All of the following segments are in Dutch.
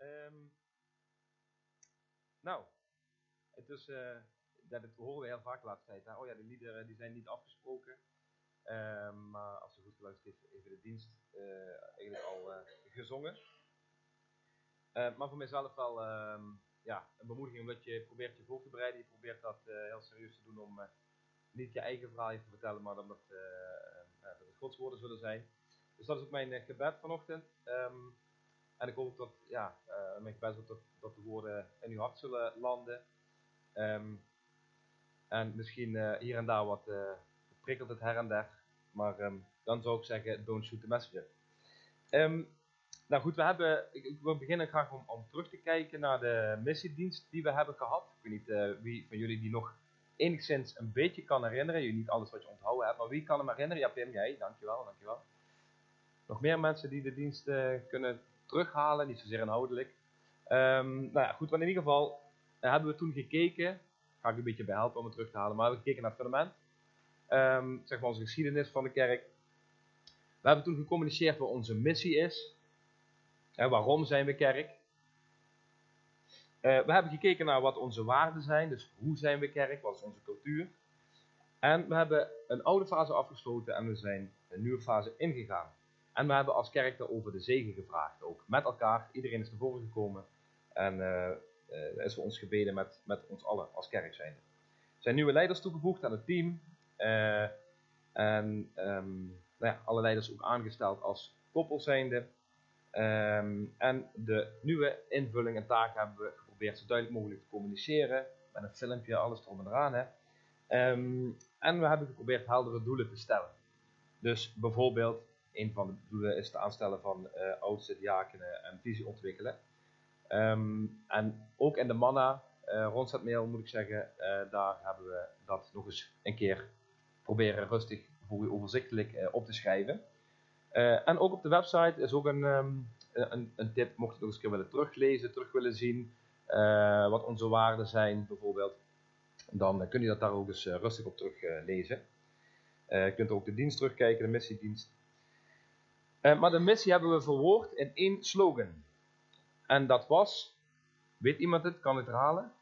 Ehm, nou, het is, eh, dat het horen we heel vaak de laatste tijd. Hè? Oh ja, de liederen die zijn niet afgesproken. Ehm, maar als je goed geluisterd heeft, even de dienst uh, eigenlijk al uh, gezongen. Uh, maar voor mijzelf wel ehm, ja, een bemoediging omdat je probeert je voor te bereiden. Je probeert dat heel serieus te doen om niet je eigen verhaal te vertellen, maar omdat dat het Gods woorden zullen zijn. Dus dat is ook mijn gebed vanochtend. En ik hoop dat, ja, uh, mijn gebed dat, de woorden in uw hart zullen landen. Um, en misschien uh, hier en daar wat uh, prikkelt het her en der. Maar um, dan zou ik zeggen, don't shoot the messenger. Um, nou goed, we hebben, ik, wil beginnen graag om, om, terug te kijken naar de missiedienst die we hebben gehad. Ik weet niet wie van jullie die nog enigszins een beetje kan herinneren. Je niet alles wat je onthouden hebt, maar wie kan hem herinneren? Ja, Pim, jij, dankjewel, dankjewel. Nog meer mensen die de dienst kunnen terughalen, niet zozeer inhoudelijk. Um, nou ja, goed, want in ieder geval uh, hebben we toen gekeken, ga ik een beetje bij helpen om het terug te halen, maar we hebben gekeken naar het fundament, um, zeg maar onze geschiedenis van de kerk. We hebben toen gecommuniceerd wat onze missie is, uh, waarom zijn we kerk. Uh, we hebben gekeken naar wat onze waarden zijn, dus hoe zijn we kerk, wat is onze cultuur. En we hebben een oude fase afgesloten en we zijn een nieuwe fase ingegaan. En we hebben als kerk over de zegen gevraagd, ook met elkaar. Iedereen is naar voren gekomen en uh, uh, is voor ons gebeden met, met ons allen als kerk zijnde. Er zijn nieuwe leiders toegevoegd aan het team. Uh, en um, nou ja, alle leiders ook aangesteld als koppel zijnde. Um, en de nieuwe invulling en taken hebben we geprobeerd zo duidelijk mogelijk te communiceren. Met een filmpje, alles erom en eraan. Hè. Um, en we hebben geprobeerd heldere doelen te stellen. Dus bijvoorbeeld een van de doelen is het aanstellen van uh, oudste diakenen en visie ontwikkelen. Um, en ook in de manna uh, rondzetmail moet ik zeggen, uh, daar hebben we dat nog eens een keer proberen rustig voor u overzichtelijk op te schrijven. en ook op de website is ook een, um, een, een, tip, mocht je nog eens een keer willen teruglezen, terug willen zien, wat onze waarden zijn bijvoorbeeld, dan kun je dat daar ook eens rustig op teruglezen. je kunt ook de dienst terugkijken, de missiedienst. Uh, maar de missie hebben we verwoord in één slogan. En dat was, weet iemand het, kan het herhalen?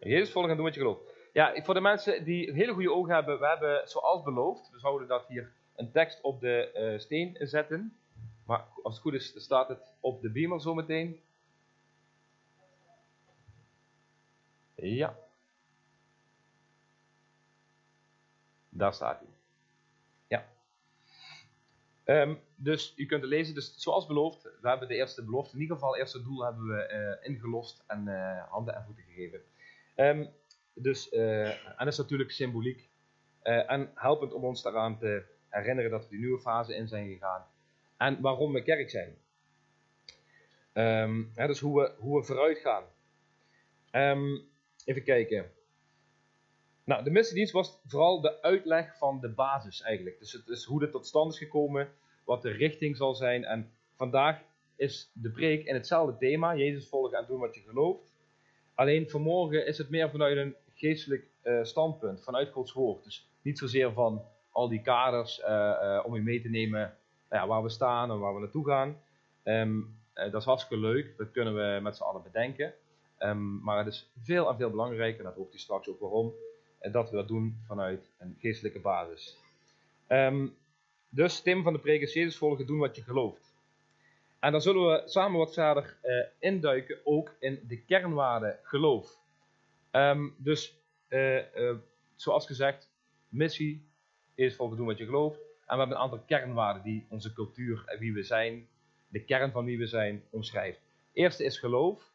Jezus volgen en doen wat je gelooft. Ja, voor de mensen die hele goede ogen hebben, we hebben zoals beloofd, we zouden dat hier een tekst op de uh, steen zetten. Maar als het goed is, staat het op de beamer zometeen. Ja. Daar staat hij. Um, dus je kunt het lezen. Dus zoals beloofd, we hebben de eerste belofte, in ieder geval het eerste doel hebben we uh, ingelost en uh, handen en voeten gegeven. Um, dus, uh, en dat is natuurlijk symboliek. en helpend om ons daaraan te herinneren dat we die nieuwe fase in zijn gegaan. En waarom we kerk zijn. Um, hè, dus hoe we, hoe we vooruit gaan. even kijken. Nou, de missiedienst was vooral de uitleg van de basis eigenlijk. Dus het is hoe dit tot stand is gekomen, wat de richting zal zijn. En vandaag is de preek in hetzelfde thema, Jezus volgen en doen wat je gelooft. Alleen vanmorgen is het meer vanuit een geestelijk uh, standpunt, vanuit Gods woord. Dus niet zozeer van al die kaders uh, uh, om je mee te nemen nou ja, waar we staan en waar we naartoe gaan. Um, dat is hartstikke leuk, dat kunnen we met z'n allen bedenken. Um, maar het is veel en veel belangrijker, en dat hoort u straks ook waarom, en dat we dat doen vanuit een geestelijke basis. Um, dus Tim van de preek Jezus volgen, doen wat je gelooft. En dan zullen we samen wat verder uh, induiken, ook in de kernwaarde geloof. Um, dus, uh, uh, zoals gezegd, missie is volgen doen wat je gelooft. En we hebben een aantal kernwaarden die onze cultuur en wie we zijn, de kern van wie we zijn, omschrijft. Eerste is geloof.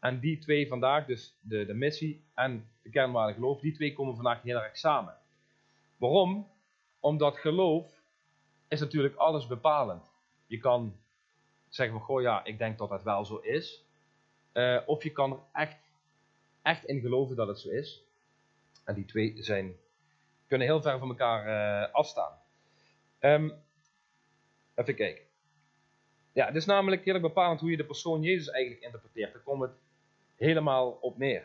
En die twee vandaag, dus de, de missie en de kernwaarde geloof, die twee komen vandaag heel erg samen. Waarom? Omdat geloof is natuurlijk alles bepalend. Je kan zeggen van, goh ja, ik denk dat het wel zo is. Uh, of je kan er echt, echt in geloven dat het zo is. En die twee zijn, kunnen heel ver van elkaar uh, afstaan. Um, even kijken. Ja, het is namelijk heel erg bepalend hoe je de persoon Jezus eigenlijk interpreteert. Daar komt het helemaal op neer.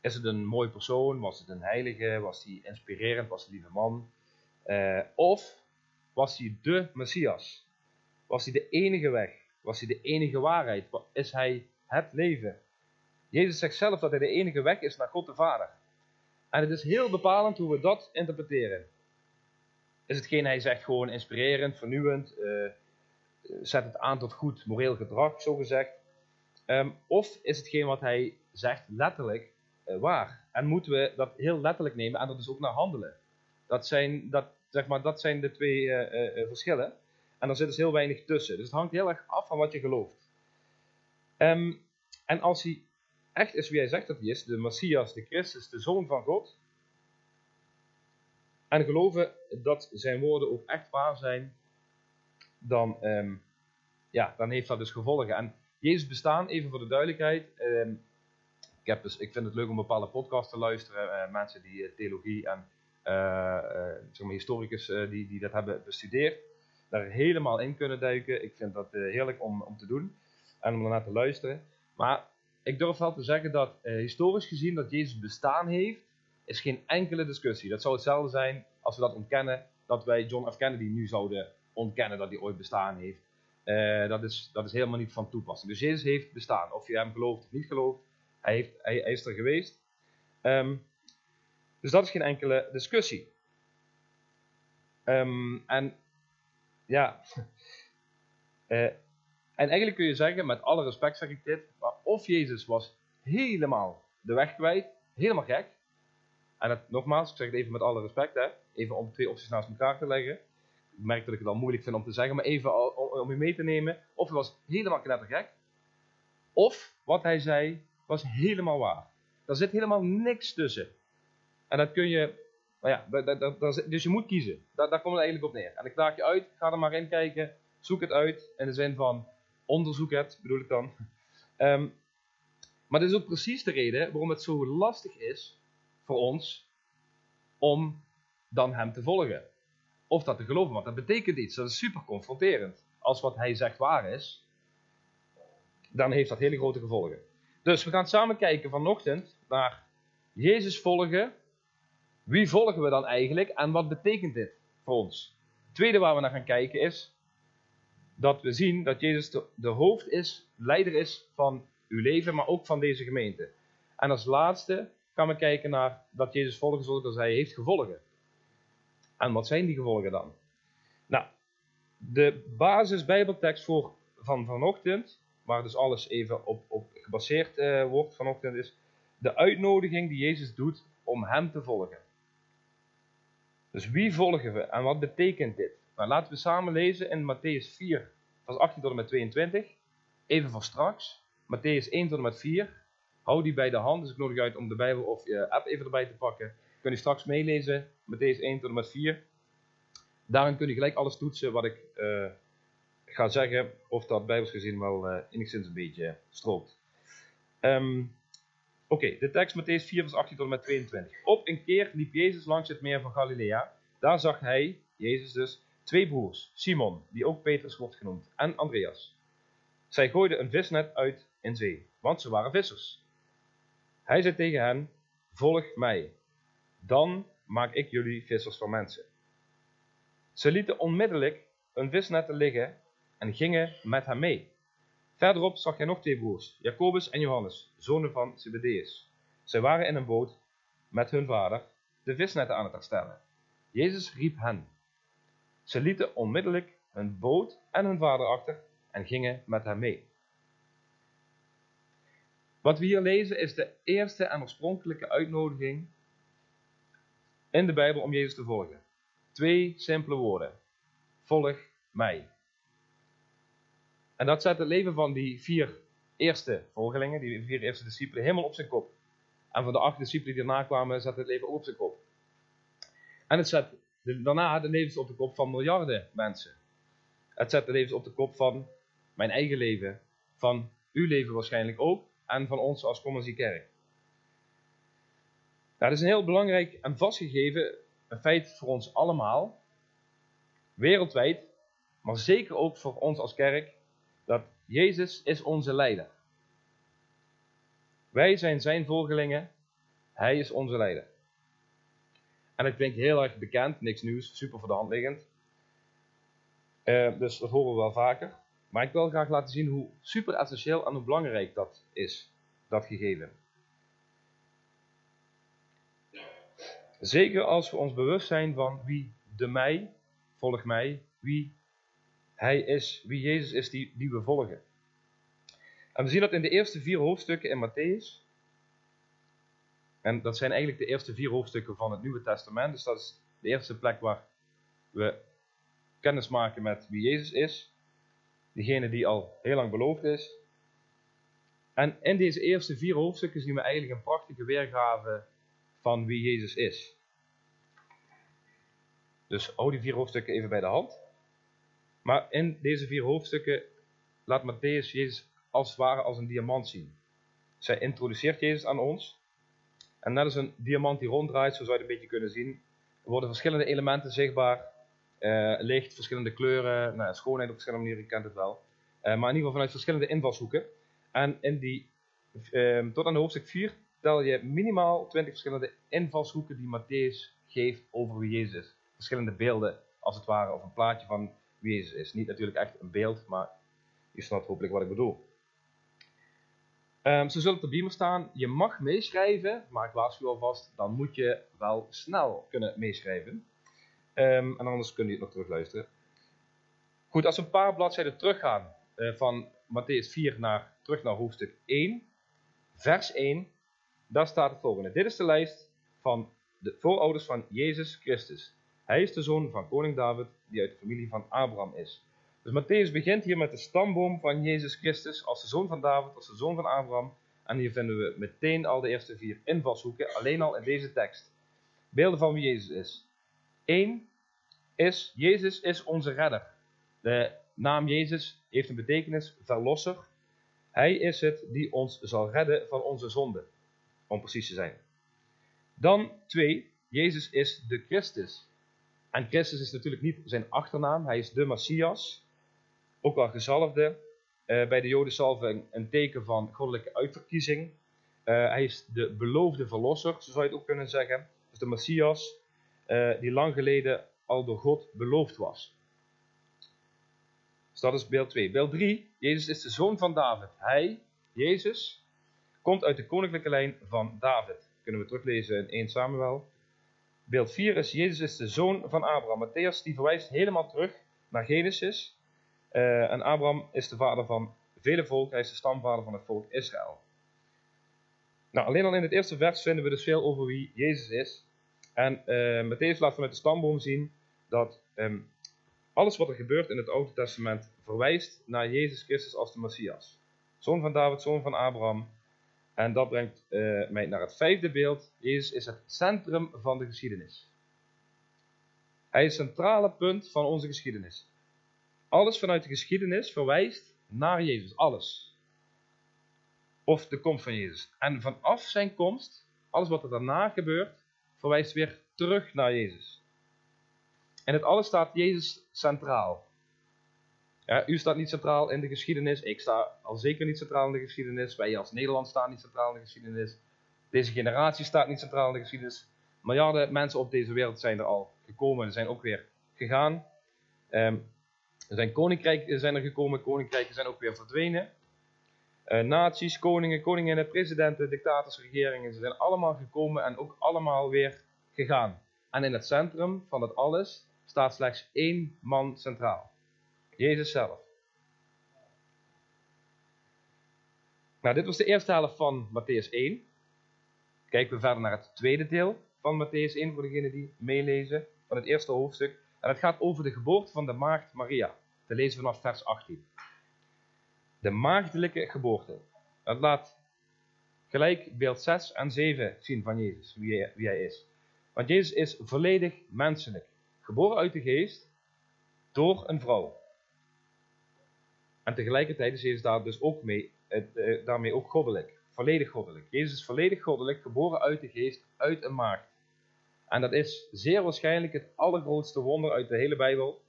Is het een mooi persoon? Was het een heilige? Was hij inspirerend? Was hij een lieve man? Uh, of was hij de Messias? Was hij de enige weg? Was hij de enige waarheid? Is hij het leven? Jezus zegt zelf dat hij de enige weg is naar God de Vader. En het is heel bepalend hoe we dat interpreteren. Is hetgeen hij zegt gewoon inspirerend, vernieuwend, uh, zet het aan tot goed moreel gedrag, zo gezegd. Ehm, of is hetgeen wat hij zegt letterlijk uh, waar? En moeten we dat heel letterlijk nemen en dat dus ook naar handelen? Dat zijn, dat, zeg maar, dat zijn de twee uh, verschillen. En er zit dus heel weinig tussen. Dus het hangt heel erg af van wat je gelooft. Um, en als hij echt is wie hij zegt dat hij is, de Messias, de Christus, de Zoon van God, en geloven dat zijn woorden ook echt waar zijn, dan, um, ja, dan heeft dat dus gevolgen. En Jezus bestaan, even voor de duidelijkheid. Um, ik, heb dus, ik vind het leuk om bepaalde podcasts te luisteren. Uh, mensen die uh, theologie en uh, zeg maar historicus die, die dat hebben bestudeerd, daar helemaal in kunnen duiken. Ik vind dat heerlijk om, om te doen en om ernaar te luisteren. Maar ik durf wel te zeggen dat historisch gezien dat Jezus bestaan heeft, is geen enkele discussie. Dat zou hetzelfde zijn als we dat ontkennen, dat wij John F. Kennedy nu zouden ontkennen dat hij ooit bestaan heeft. Uh, dat, is, dat is helemaal niet van toepassing. Dus Jezus heeft bestaan. Of je hem gelooft of niet gelooft, hij, heeft, hij, hij is er geweest. Um, dus dat is geen enkele discussie. Um, en ja, uh, en eigenlijk kun je zeggen, met alle respect zeg ik dit, maar of Jezus was helemaal de weg kwijt, helemaal gek. En het, nogmaals, ik zeg het even met alle respect, hè, even om twee opties naast elkaar te leggen. Merk dat ik het al moeilijk vind om te zeggen, maar even om, je mee te nemen. Of hij was helemaal knettergek. Of wat hij zei was helemaal waar. Er zit helemaal niks tussen. En dat kun je, nou ja, dus je moet kiezen. Daar, daar komt het eigenlijk op neer. En ik daag je uit, ga er maar in kijken, zoek het uit. In de zin van, onderzoek het, bedoel ik dan. Um, maar dit is ook precies de reden waarom het zo lastig is voor ons om dan hem te volgen. Of dat te geloven, want dat betekent iets. Dat is super confronterend. Als wat hij zegt waar is, dan heeft dat hele grote gevolgen. Dus we gaan samen kijken vanochtend naar Jezus volgen. Wie volgen we dan eigenlijk en wat betekent dit voor ons? Het tweede waar we naar gaan kijken is dat we zien dat Jezus de, hoofd is, leider is van uw leven, maar ook van deze gemeente. En als laatste gaan we kijken naar dat Jezus volgen zoals hij heeft gevolgen. En wat zijn die gevolgen dan? Nou, de basis Bijbeltekst voor van vanochtend, waar dus alles even op, op gebaseerd uh, wordt vanochtend, is de uitnodiging die Jezus doet om hem te volgen. Dus wie volgen we en wat betekent dit? Nou, laten we samen lezen in Matthäus 4, vers 18 tot en met 22. Even voor straks. Matthäus 1 tot en met 4. Hou die bij de hand, dus ik nodig uit om de Bijbel of je app even erbij te pakken. Kun je straks meelezen, Matthäus 1 tot en met 4. Daarin kun je gelijk alles toetsen wat ik uh, ga zeggen, of dat bijbels gezien wel uh, enigszins een beetje strookt. Um, Oké, de tekst Matthäus 4 vers 18 tot en met 22. Op een keer liep Jezus langs het meer van Galilea. Daar zag hij, Jezus dus, twee broers, Simon, die ook Petrus wordt genoemd, en Andreas. Zij gooiden een visnet uit in zee, want ze waren vissers. Hij zei tegen hen, volg mij, dan maak ik jullie vissers van mensen. Ze lieten onmiddellijk hun visnetten liggen en gingen met hem mee. Verderop zag hij nog twee broers, Jacobus en Johannes, zonen van Zebedeus. Zij waren in een boot met hun vader de visnetten aan het herstellen. Jezus riep hen. Ze lieten onmiddellijk hun boot en hun vader achter en gingen met hem mee. Wat we hier lezen is de eerste en oorspronkelijke uitnodiging in de Bijbel om Jezus te volgen. Twee simpele woorden. Volg mij. En dat zet het leven van die vier eerste volgelingen, die vier eerste discipelen, helemaal op zijn kop. En van de acht discipelen die erna kwamen, zet het leven ook op zijn kop. En het zet daarna de levens op de kop van miljarden mensen. Het zet de levens op de kop van mijn eigen leven, van uw leven waarschijnlijk ook, en van ons als Commercie. Nou, dat is een heel belangrijk en vastgegeven feit voor ons allemaal, wereldwijd, maar zeker ook voor ons als kerk, dat Jezus is onze leider. Wij zijn zijn volgelingen, hij is onze leider. En het klinkt heel erg bekend, niks nieuws, super voor de hand liggend. Uh, dus dat horen we wel vaker. Maar ik wil graag laten zien hoe super essentieel en hoe belangrijk dat is, dat gegeven. Zeker als we ons bewust zijn van wie de mij, volg mij, wie hij is, wie Jezus is die, die we volgen. En we zien dat in de eerste vier hoofdstukken in Matthäus. En dat zijn eigenlijk de eerste vier hoofdstukken van het Nieuwe Testament. Dus dat is de eerste plek waar we kennis maken met wie Jezus is. Diegene die al heel lang beloofd is. En in deze eerste vier hoofdstukken zien we eigenlijk een prachtige weergave van wie Jezus is. Dus hou die vier hoofdstukken even bij de hand. Maar in deze vier hoofdstukken laat Matthäus Jezus als het ware als een diamant zien. Zij introduceert Jezus aan ons. En net als een diamant die ronddraait, zo zou je het een beetje kunnen zien, worden verschillende elementen zichtbaar. Uh, licht, verschillende kleuren, nou, schoonheid op verschillende manieren, je kent het wel. Uh, maar in ieder geval vanuit verschillende invalshoeken. En in die, uh, tot aan de hoofdstuk 4 tel je minimaal 20 verschillende invalshoeken die Matthäus geeft over wie Jezus is. Verschillende beelden, als het ware, of een plaatje van wie Jezus is. Niet natuurlijk echt een beeld, maar je snapt hopelijk wat ik bedoel. Um, ze zullen op de beamer staan. Je mag meeschrijven, maar ik waarschuw alvast, dan moet je wel snel kunnen meeschrijven. Um, en anders kun je het nog terugluisteren. Goed, als we een paar bladzijden teruggaan uh, van Matthäus 4 naar, terug naar hoofdstuk 1, vers 1, daar staat het volgende. Dit is de lijst van de voorouders van Jezus Christus. Hij is de zoon van koning David, die uit de familie van Abraham is. Dus Matthäus begint hier met de stamboom van Jezus Christus als de zoon van David, als de zoon van Abraham. En hier vinden we meteen al de eerste vier invalshoeken, alleen al in deze tekst. Beelden van wie Jezus is. Eén is, Jezus is onze redder. De naam Jezus heeft een betekenis, verlosser. Hij is het die ons zal redden van onze zonden, om precies te zijn. Dan twee, Jezus is de Christus. En Christus is natuurlijk niet zijn achternaam, hij is de Messias ook wel gezalfde. Uh, bij de Joden salving een teken van goddelijke uitverkiezing. Uh, hij is de beloofde verlosser, zo zou je het ook kunnen zeggen. Dus de Messias, uh, die lang geleden al door God beloofd was. Dus dat is beeld 2. Beeld 3, Jezus is de zoon van David. Hij, Jezus, komt uit de koninklijke lijn van David. Kunnen we teruglezen in 1 Samuel. Beeld 4 is, Jezus is de zoon van Abraham. Matthäus die verwijst helemaal terug naar Genesis. Uh, en Abraham is de vader van vele volken, hij is de stamvader van het volk Israël. Nou, alleen al in het eerste vers vinden we dus veel over wie Jezus is. En uh, Matthäus laat vanuit de stamboom zien dat um, alles wat er gebeurt in het Oude Testament verwijst naar Jezus Christus als de Messias. Zoon van David, zoon van Abraham. En dat brengt uh, mij naar het vijfde beeld. Jezus is het centrum van de geschiedenis. Hij is het centrale punt van onze geschiedenis. Alles vanuit de geschiedenis verwijst naar Jezus. Alles. Of de komst van Jezus. En vanaf zijn komst, alles wat er daarna gebeurt, verwijst weer terug naar Jezus. En het alles staat Jezus centraal. Ja, u staat niet centraal in de geschiedenis. Ik sta al zeker niet centraal in de geschiedenis. Wij als Nederland staan niet centraal in de geschiedenis. Deze generatie staat niet centraal in de geschiedenis. Miljarden mensen op deze wereld zijn er al gekomen en zijn ook weer gegaan. Um, er zijn koninkrijken zijn er gekomen, koninkrijken zijn ook weer verdwenen. Uh, naties, koningen, koninginnen, presidenten, dictators, regeringen, ze zijn allemaal gekomen en ook allemaal weer gegaan. En in het centrum van dat alles staat slechts één man centraal. Jezus zelf. Nou, dit was de eerste helft van Matthäus 1. Kijken we verder naar het tweede deel van Matthäus 1 voor degenen die meelezen van het eerste hoofdstuk. En het gaat over de geboorte van de maagd Maria. Te lezen vanaf vers 18. De maagdelijke geboorte. Dat laat gelijk beeld 6 en 7 zien van Jezus, wie hij, wie hij is. Want Jezus is volledig menselijk. Geboren uit de geest door een vrouw. En tegelijkertijd is Jezus daar dus ook mee, eh, daarmee ook goddelijk. Volledig goddelijk. Jezus is volledig goddelijk, geboren uit de geest, uit een maagd. En dat is zeer waarschijnlijk het allergrootste wonder uit de hele Bijbel.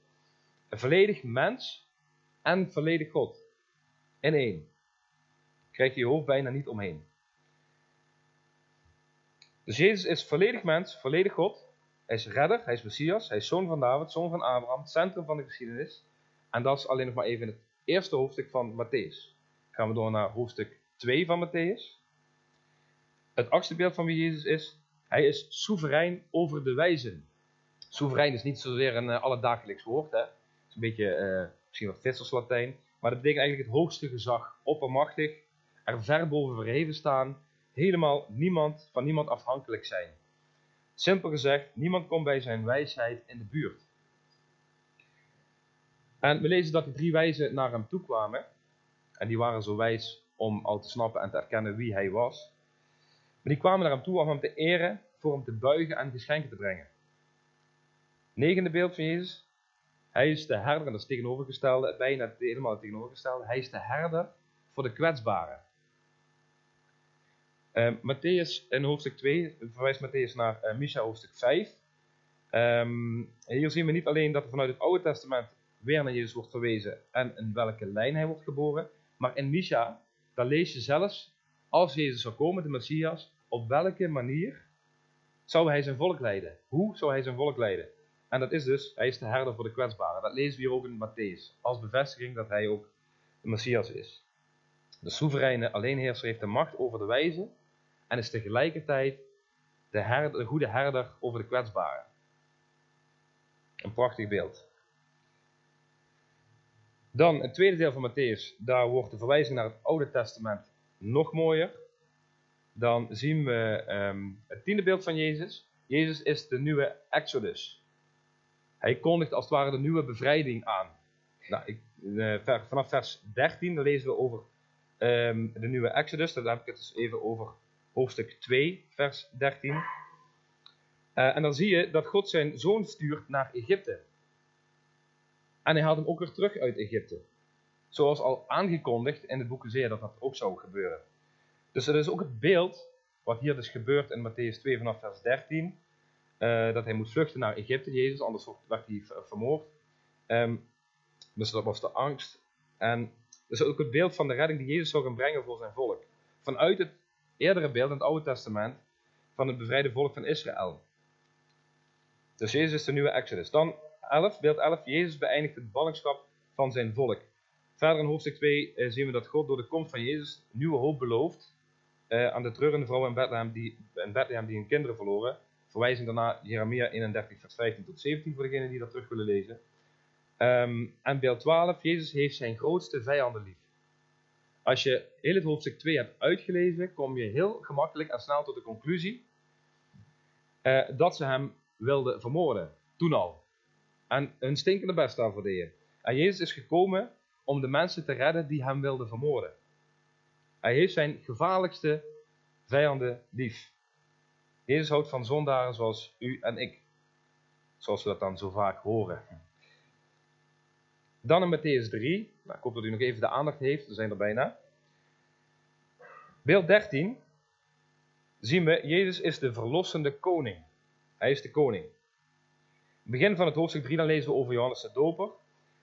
Een volledig mens en volledig God. In één. Krijg je je hoofd bijna niet omheen. Dus Jezus is volledig mens, volledig God. Hij is redder, hij is Messias, hij is zoon van David, zoon van Abraham, centrum van de geschiedenis. En dat is alleen nog maar even het eerste hoofdstuk van Matthäus. Gaan we door naar hoofdstuk 2 van Matthäus. Het achtste beeld van wie Jezus is, hij is soeverein over de wijzen. Soeverein is niet zozeer een uh, alledagelijks woord, hè. Het is een beetje, uh, misschien wat visserslatijn. Maar dat betekent eigenlijk het hoogste gezag, oppermachtig, er ver boven verheven staan, helemaal niemand, van niemand afhankelijk zijn. Simpel gezegd, niemand komt bij zijn wijsheid in de buurt. En we lezen dat de drie wijzen naar hem toe kwamen. En die waren zo wijs om al te snappen en te erkennen wie hij was. Maar die kwamen naar hem toe om hem te eren, voor hem te buigen en geschenken te brengen. Negende beeld van Jezus. Hij is de herder, en dat is tegenovergestelde, bijna helemaal tegenovergestelde. Hij is de herder voor de kwetsbaren. Uh, Matthäus in hoofdstuk 2 verwijst Matthäus naar uh, hoofdstuk 5. Um, ehm, hier zien we niet alleen dat er vanuit het Oude Testament weer naar Jezus wordt verwezen en in welke lijn hij wordt geboren. Maar in Misha, daar lees je zelfs, als Jezus zou komen, de Messias, op welke manier zou hij zijn volk leiden? Hoe zou hij zijn volk leiden? En dat is dus, hij is de herder voor de kwetsbaren. Dat lezen we hier ook in Matthäus, als bevestiging dat hij ook de Messias is. De soevereine alleenheerser heeft de macht over de wijze en is tegelijkertijd de, herder, de goede herder over de kwetsbaren. Een prachtig beeld. Dan het tweede deel van Matthäus, daar wordt de verwijzing naar het Oude Testament nog mooier. Dan zien we um, het tiende beeld van Jezus. Jezus is de nieuwe Exodus. Hij kondigt als het ware de nieuwe bevrijding aan. Nou, ik, uh, vanaf vers 13 dan lezen we over um, de nieuwe Exodus. Daar heb ik het dus even over hoofdstuk 2, vers 13. Uh, eh, en dan zie je dat God zijn zoon stuurt naar Egypte. En hij haalt hem ook weer terug uit Egypte. Zoals al aangekondigd in het boek Zeer dat dat ook zou gebeuren. Dus dat is ook het beeld wat hier dus gebeurt in Matthäus 2 vanaf vers 13. Uh, eh, dat hij moet vluchten naar Egypte, Jezus, anders werd hij vermoord. Um, dus dat was de angst. En is ook het beeld van de redding die Jezus zou gaan brengen voor zijn volk. Vanuit het eerdere beeld in het Oude Testament van het bevrijde volk van Israël. Dus Jezus is de nieuwe Exodus. Dan 11, beeld 11, Jezus beëindigt het ballingschap van zijn volk. Verder in hoofdstuk 2 eh, zien we dat God door de komst van Jezus nieuwe hoop belooft eh, aan de treurende vrouw in Bethlehem, die, in Bethlehem die hun kinderen verloren. Verwijzing daarna Jeremia 31 vers 15 tot 17 voor degenen die dat terug willen lezen. Um, en beeld 12, Jezus heeft zijn grootste vijanden lief. Als je heel het hoofdstuk 2 hebt uitgelezen, kom je heel gemakkelijk en snel tot de conclusie uh, dat ze hem wilden vermoorden. Toen al en hun stinkende best deden. En Jezus is gekomen om de mensen te redden die hem wilden vermoorden. Hij heeft zijn gevaarlijkste vijanden lief. Jezus houdt van zondaren zoals u en ik. Zoals we dat dan zo vaak horen. Dan in Matthäus 3. Nou, ik hoop dat u nog even de aandacht heeft. We zijn er bijna. Beeld 13. Zien we, Jezus is de verlossende koning. Hij is de koning begin van het hoofdstuk 3 dan lezen we over Johannes de Doper.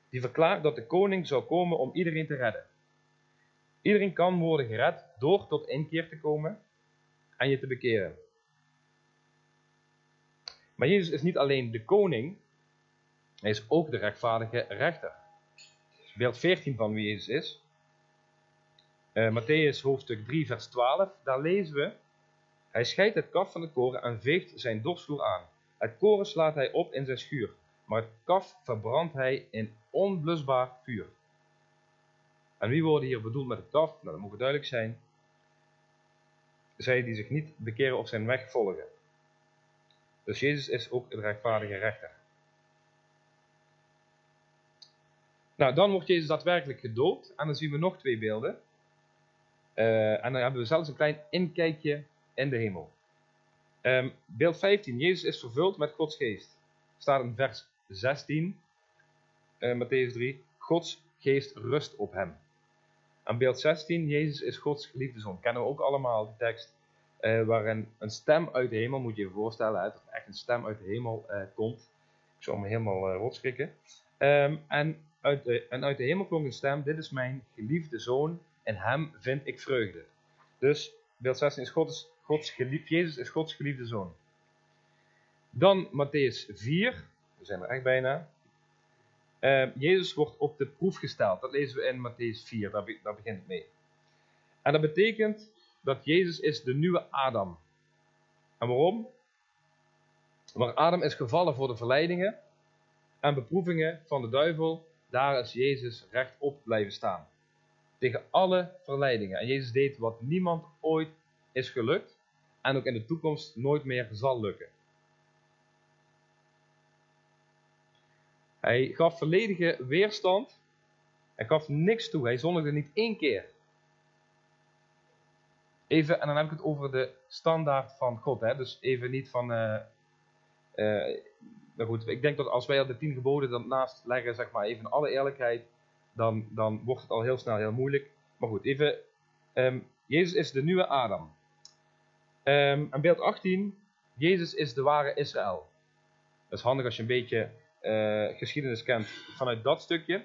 Die verklaart dat de koning zou komen om iedereen te redden. Iedereen kan worden gered door tot inkeer te komen en je te bekeren. Maar Jezus is niet alleen de koning, hij is ook de rechtvaardige rechter. Beeld 14 van wie Jezus is. Uh, Matthäus hoofdstuk 3 vers 12, daar lezen we. Hij scheidt het kaf van de koren en veegt zijn dorsvloer aan. Het koren slaat hij op in zijn schuur, maar het kaf verbrandt hij in onblusbaar vuur. En wie worden hier bedoeld met het kaf? Nou, dat moet duidelijk zijn. Zij die zich niet bekeren of zijn weg volgen. Dus Jezus is ook de rechtvaardige rechter. Nou, dan wordt Jezus daadwerkelijk gedoopt. En dan zien we nog twee beelden. Uh, en dan hebben we zelfs een klein inkijkje in de hemel. Beeld 15. Jezus is vervuld met Gods geest. Staat in vers 16, uh, Matthäus 3. Gods geest rust op hem. En beeld 16. Jezus is Gods geliefde zoon. Kennen we ook allemaal die tekst. Uh, waarin een stem uit de hemel, moet je je voorstellen, dat echt een stem uit de hemel uh, komt. Ik zal me helemaal uh, rotschrikken. Um, en, uit de, en uit de hemel klonk een stem: Dit is mijn geliefde zoon, en hem vind ik vreugde. Dus beeld 16 is Gods Gods Jezus is Gods geliefde zoon. Dan Matthäus 4, we zijn er echt bijna. Uh, Jezus wordt op de proef gesteld. Dat lezen we in Matthäus 4, daar, daar begint het mee. En dat betekent dat Jezus is de nieuwe Adam. En waarom? Waar Adam is gevallen voor de verleidingen en beproevingen van de duivel, daar is Jezus rechtop blijven staan. Tegen alle verleidingen. En Jezus deed wat niemand ooit is gelukt en ook in de toekomst nooit meer zal lukken. Hij gaf volledige weerstand. Hij gaf niks toe. Hij zondigde niet één keer. Even, en dan heb ik het over de standaard van God. Hè? Dus even niet van. Uh, uh, goed, ik denk dat als wij al de tien geboden dan naast leggen, zeg maar even in alle eerlijkheid, dan, dan wordt het al heel snel heel moeilijk. Maar goed, even. Um, Jezus is de nieuwe Adam. Um, en beeld 18. Jezus is de ware Israël. Dat is handig als je een beetje uh, geschiedenis kent vanuit dat stukje.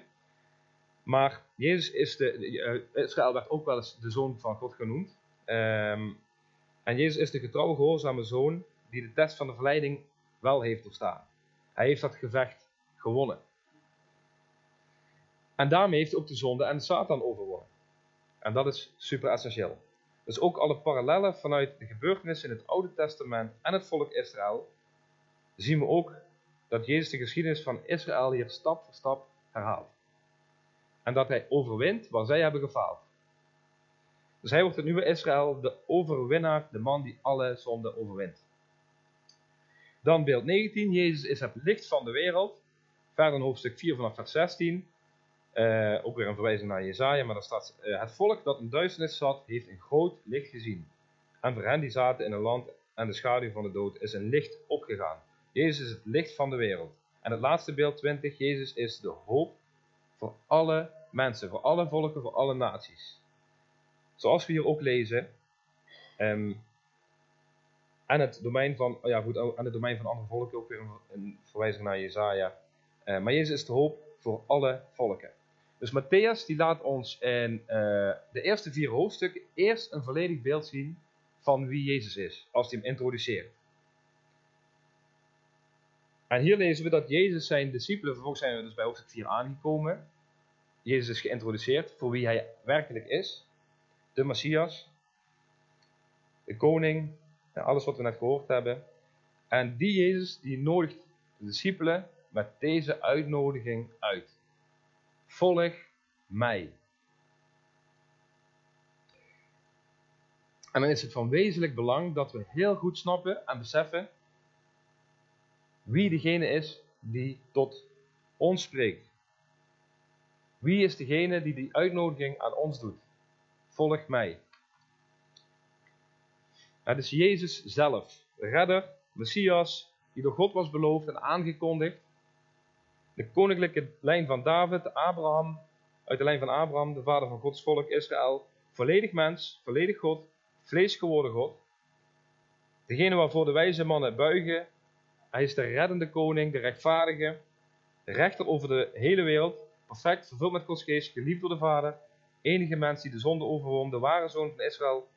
Maar Jezus is de. Uh, Israël werd ook wel eens de zoon van God genoemd. Um, en Jezus is de getrouwe, gehoorzame zoon die de test van de verleiding wel heeft doorstaan. Hij heeft dat gevecht gewonnen. En daarmee heeft hij ook de zonde en de Satan overwonnen. En dat is super essentieel. Dus ook alle parallellen vanuit de gebeurtenissen in het Oude Testament en het volk Israël zien we ook dat Jezus de geschiedenis van Israël hier stap voor stap herhaalt. En dat hij overwint waar zij hebben gefaald. Dus hij wordt het nieuwe Israël, de overwinnaar, de man die alle zonden overwint. Dan beeld 19, Jezus is het licht van de wereld. Verder in hoofdstuk 4 vanaf vers 16. Uh, ook weer een verwijzing naar Jezaja, maar daar staat: uh, Het volk dat in duisternis zat, heeft een groot licht gezien. En voor hen die zaten in een land en de schaduw van de dood, is een licht opgegaan. Jezus is het licht van de wereld. En het laatste beeld 20, Jezus is de hoop voor alle mensen, voor alle volken, voor alle naties. Zoals we hier ook lezen, um, aan het domein van, oh ja goed, aan het domein van andere volken, ook weer een, verwijzing naar Jezaja. Uh, maar Jezus is de hoop voor alle volken. Dus Matthäus die laat ons in uh, de eerste vier hoofdstukken eerst een volledig beeld zien van wie Jezus is, als hij hem introduceert. En hier lezen we dat Jezus zijn discipelen, vervolgens zijn we dus bij hoofdstuk 4 aangekomen. Jezus is geïntroduceerd voor wie hij werkelijk is. De Messias, de koning, alles wat we net gehoord hebben. En die Jezus die nodigt de discipelen met deze uitnodiging uit. Volg mij. En dan is het van wezenlijk belang dat we heel goed snappen en beseffen wie degene is die tot ons spreekt. Wie is degene die die uitnodiging aan ons doet? Volg mij. Het is Jezus zelf, redder, Messias, die door God was beloofd en aangekondigd. De koninklijke lijn van David, Abraham, uit de lijn van Abraham, de vader van Gods volk Israël, volledig mens, volledig God, vlees geworden God. Degene waarvoor de wijze mannen buigen, hij is de reddende koning, de rechtvaardige, de rechter over de hele wereld, perfect, vervuld met Gods geest, geliefd door de Vader, enige mens die de zonde overwon, de ware zoon van Israël,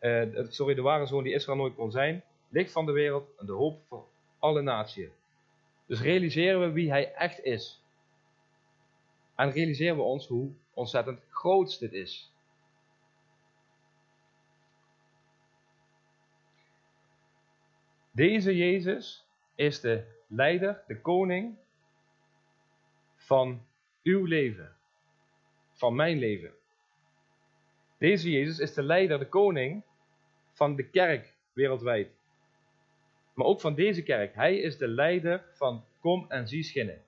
uh, sorry, de ware zoon die Israël nooit kon zijn, licht van de wereld en de hoop voor alle naties. Dus realiseren we wie hij echt is. En realiseren we ons hoe ontzettend groot dit is. Deze Jezus is de leider, de koning van uw leven, van mijn leven. Deze Jezus is de leider, de koning van de kerk wereldwijd. Maar ook van deze kerk. Hij is de leider van Kom en Zie Schinnen.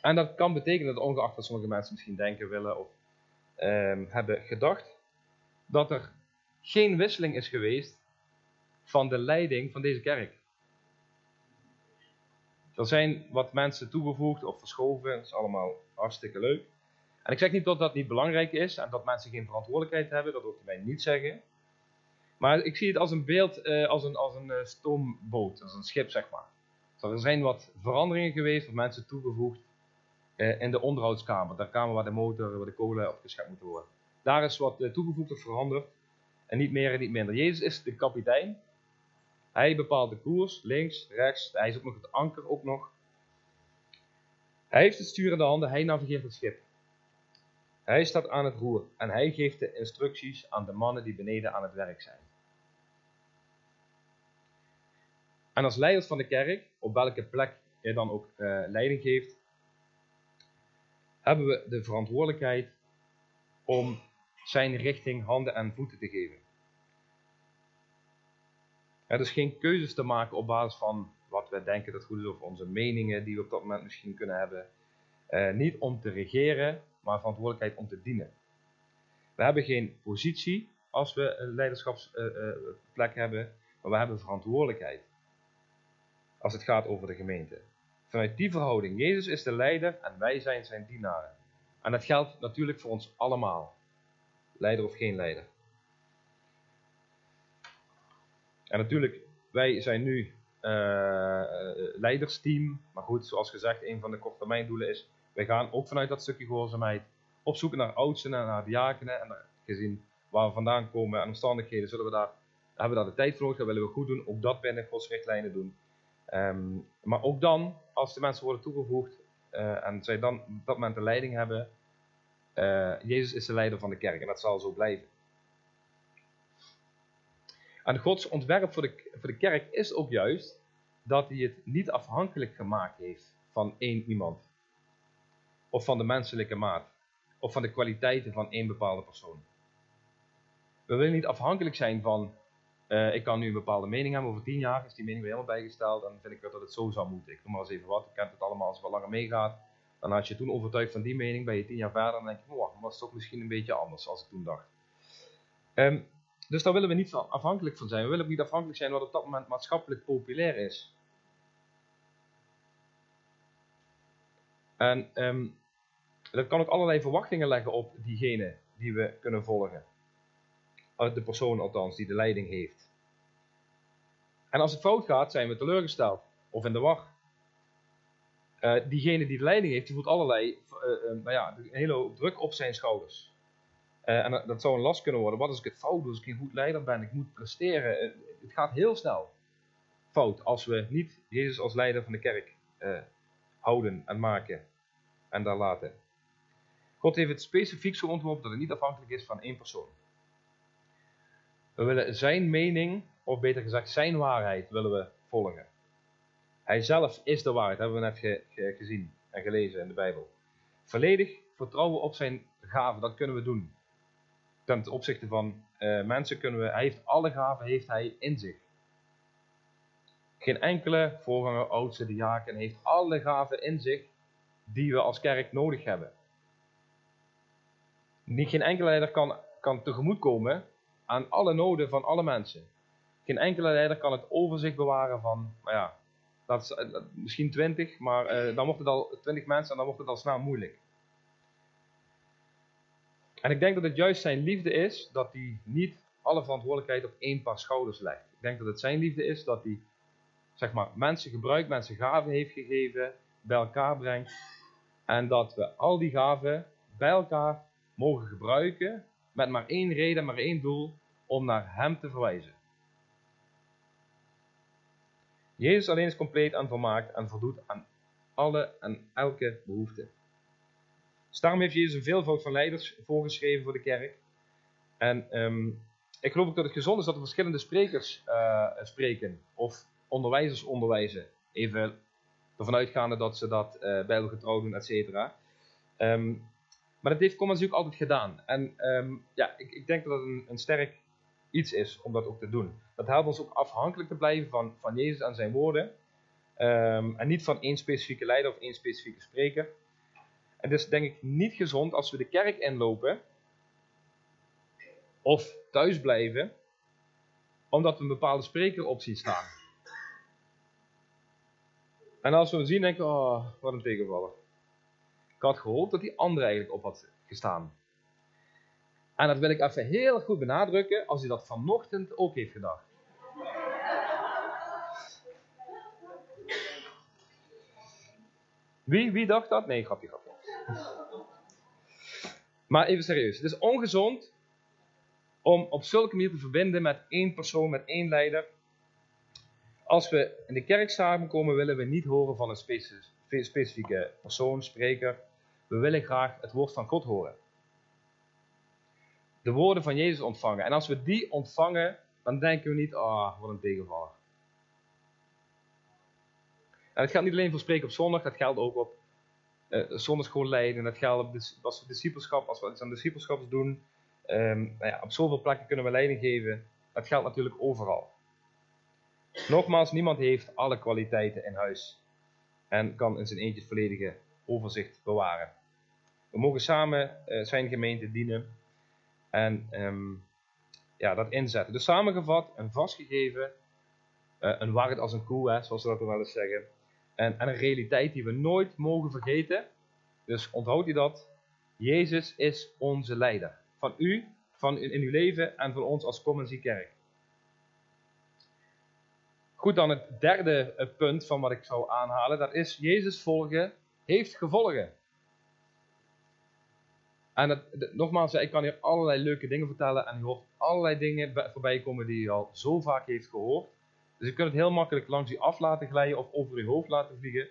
En dat kan betekenen dat ongeacht wat sommige mensen misschien denken willen of um, hebben gedacht, dat er geen wisseling is geweest van de leiding van deze kerk. Er zijn wat mensen toegevoegd of verschoven, dat is allemaal hartstikke leuk. En ik zeg niet dat dat niet belangrijk is en dat mensen geen verantwoordelijkheid hebben, dat ik mij niet zeggen. Maar ik zie het als een beeld, eh, als een, als een uh, stoomboot, als een schip zeg maar. Dus er zijn wat veranderingen geweest, of mensen toegevoegd uh, in de onderhoudskamer. De kamer waar de motor, waar de kolen opgeschept moeten worden. Daar is wat toegevoegd of veranderd. En niet meer en niet minder. Jezus is de kapitein. Hij bepaalt de koers, links, rechts. Hij is ook nog het anker ook nog. Hij heeft het stuur in de handen, hij navigeert het schip. Hij staat aan het roer en hij geeft de instructies aan de mannen die beneden aan het werk zijn. En als leiders van de kerk, op welke plek je dan ook uh, leiding geeft, hebben we de verantwoordelijkheid om zijn richting handen en voeten te geven. Er is geen keuzes te maken op basis van wat wij denken dat goed is of onze meningen die we op dat moment misschien kunnen hebben. Uh, niet om te regeren, maar verantwoordelijkheid om te dienen. We hebben geen positie als we een leiderschapsplek uh, hebben, maar we hebben verantwoordelijkheid als het gaat over de gemeente. Vanuit die verhouding, Jezus is de leider en wij zijn zijn dienaren. En dat geldt natuurlijk voor ons allemaal, leider of geen leider. En natuurlijk, wij zijn nu uh, leidersteam, maar goed, zoals gezegd, een van de korttermijndoelen is, wij gaan ook vanuit dat stukje gehoorzaamheid op naar oudsten en naar diakenen en gezien waar we vandaan komen en omstandigheden, zullen we daar, hebben we daar de tijd voor nodig, dat willen we goed doen, ook dat binnen Gods richtlijnen doen. Ehm, maar ook dan, als de mensen worden toegevoegd uh, en zij dan op dat moment de leiding hebben, uh, Jezus is de leider van de kerk en dat zal zo blijven. En Gods ontwerp voor de, voor de kerk is ook juist dat hij het niet afhankelijk gemaakt heeft van één iemand. Of van de menselijke maat. Of van de kwaliteiten van één bepaalde persoon. We willen niet afhankelijk zijn van uh, ik kan nu een bepaalde mening hebben over tien jaar, is die mening weer helemaal bijgesteld, dan vind ik dat het zo zou moeten. Ik noem maar eens even wat, ik kent het allemaal als het wat langer meegaat. Dan had je toen overtuigd van die mening, ben je tien jaar verder, dan denk je, dat was toch misschien een beetje anders als ik toen dacht. Um, dus daar willen we niet afhankelijk van zijn. We willen ook niet afhankelijk zijn wat op dat moment maatschappelijk populair is. En um, dat kan ook allerlei verwachtingen leggen op diegene die we kunnen volgen. De persoon althans, die de leiding heeft. En als het fout gaat, zijn we teleurgesteld. Of in de wacht. Uh, diegene die de leiding heeft, die voelt allerlei, uh, uh, nou ja, een hele druk op zijn schouders. en dat zou een last kunnen worden. Wat als ik het fout doe, als ik geen goed leider ben, ik moet presteren. het gaat heel snel fout als we niet Jezus als leider van de kerk houden en maken en daar laten. God heeft het specifiek zo ontworpen dat het niet afhankelijk is van één persoon. We willen zijn mening, of beter gezegd zijn waarheid, willen we volgen. Hij zelf is de waarheid, hebben we net ge, gezien en gelezen in de Bijbel. Volledig vertrouwen op zijn gaven, dat kunnen we doen. Ten opzichte van uh, mensen kunnen we, hij heeft alle gaven heeft hij in zich. Geen enkele voorganger, oudste, diaken heeft alle gaven in zich die we als kerk nodig hebben. Niet geen enkele leider kan, kan tegemoetkomen aan alle noden van alle mensen. Geen enkele leider kan het overzicht bewaren van, nou ja, dat is, eh, misschien twintig, maar uh, dan wordt het al twintig mensen en dan wordt het al snel moeilijk. En ik denk dat het juist zijn liefde is dat hij niet alle verantwoordelijkheid op één paar schouders legt. Ik denk dat het zijn liefde is dat hij zeg maar, mensen gebruikt, mensen gaven heeft gegeven, bij elkaar brengt. En dat we al die gaven bij elkaar mogen gebruiken met maar één reden, maar één doel, om naar Hem te verwijzen. Jezus alleen is compleet en volmaakt en voldoet aan alle en elke behoefte. Dus daarom heeft Jezus een veelvoud van leiders voorgeschreven voor de kerk. En um, ik geloof ook dat het gezond is dat er verschillende sprekers uh, spreken, of onderwijzers onderwijzen. Even ervan uitgaande dat ze dat uh, bijbelgetrouw doen, et cetera. Um, maar dat heeft Commons natuurlijk altijd gedaan. En um, ja, ik, ik, denk dat het een, een, sterk iets is om dat ook te doen. Dat helpt ons ook afhankelijk te blijven van, van Jezus en zijn woorden. Um, en niet van één specifieke leider of één specifieke spreker. En dus denk ik niet gezond als we de kerk inlopen of thuis blijven, omdat we een bepaalde spreker op zien staan. En als we hem zien, denken we, oh, wat een tegenvaller. Ik had gehoopt dat die andere eigenlijk op had gestaan. En dat wil ik even heel goed benadrukken als hij dat vanochtend ook heeft gedacht. Wie, wie dacht dat? Nee, grapje, grapje. Maar even serieus. Het is ongezond om op zulke manier te verbinden met één persoon, met één leider. Als we in de kerk samenkomen, willen we niet horen van een specifieke persoon, spreker. We willen graag het woord van God horen. De woorden van Jezus ontvangen. En als we die ontvangen, dan denken we niet, ah, oh, wat een tegenvaller. En dat geldt niet alleen voor spreken op zondag, dat geldt ook op uh, dat geldt op als we discipelschap, als we iets aan discipelschap doen. Um, nou ja, op zoveel plekken kunnen we leiding geven. Dat geldt natuurlijk overal. Nogmaals, niemand heeft alle kwaliteiten in huis en kan in zijn eentje het volledige overzicht bewaren. We mogen samen uh, zijn gemeente dienen en um, ja, dat inzetten. Dus samengevat en vastgegeven, uh, een waard als een koe, hè, zoals we dat wel eens zeggen. En, en een realiteit die we nooit mogen vergeten. Dus onthoud je dat. Jezus is onze leider. Van u, van in, uw leven en van ons als Commonsie Kerk. Goed, dan het derde punt van wat ik zou aanhalen. Dat is Jezus volgen heeft gevolgen. En nogmaals, ik kan hier allerlei leuke dingen vertellen en u hoort allerlei dingen voorbij komen die u al zo vaak heeft gehoord. Dus je kunt het heel makkelijk langs u af laten glijden of over uw hoofd laten vliegen.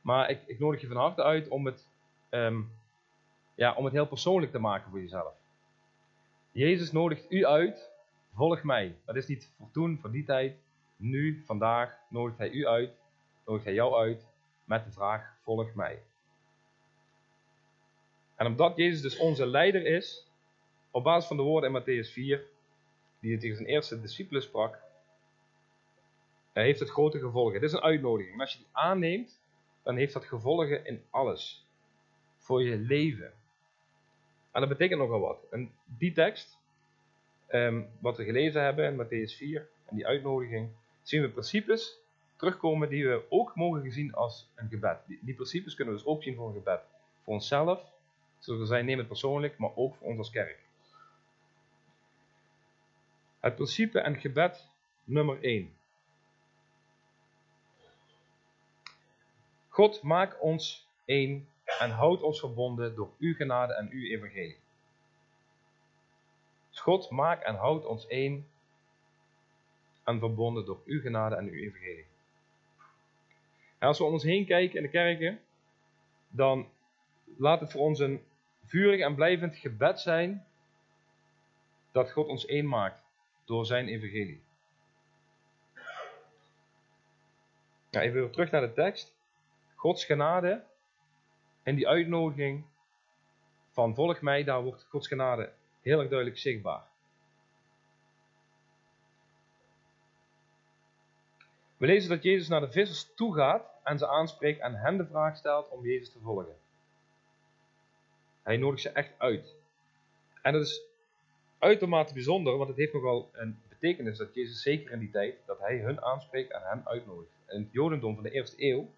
Maar ik, ik nodig je van harte uit om het, ehm, ja, om het heel persoonlijk te maken voor jezelf. Jezus nodigt u uit, volg mij. Dat is niet voor toen, voor die tijd. Nu, vandaag, nodigt hij u uit, nodigt hij jou uit met de vraag, volg mij. En omdat Jezus dus onze leider is, op basis van de woorden in Matthäus 4, die hij tegen zijn eerste discipelen sprak, heeft het grote gevolgen. Het is een uitnodiging. En als je die aanneemt, dan heeft dat gevolgen in alles. Voor je leven. En dat betekent nogal wat. En die tekst, ehm, wat we gelezen hebben in Matthäus 4, en die uitnodiging, zien we principes terugkomen die we ook mogen gezien als een gebed. Die, die principes kunnen we dus ook zien voor een gebed. Voor onszelf, we zijn, neem het persoonlijk, maar ook voor ons als kerk. Het principe en gebed nummer 1. God, maak ons één en houd ons verbonden door uw genade en uw evangelie. Dus God, maak en houd ons één en verbonden door uw genade en uw evangelie. En als we om ons heen kijken in de kerken, dan laat het voor ons een vurig en blijvend gebed zijn dat God ons één maakt door zijn evangelie. Even weer terug naar de tekst. Gods genade en die uitnodiging van volg mij, daar wordt Gods genade heel erg duidelijk zichtbaar. We lezen dat Jezus naar de vissers toe gaat en ze aanspreekt en hen de vraag stelt om Jezus te volgen. Hij nodigt ze echt uit. En dat is uitermate bijzonder, want het heeft nogal een betekenis dat Jezus zeker in die tijd, dat hij hun aanspreekt en hen uitnodigt. In het Jodendom van de eerste eeuw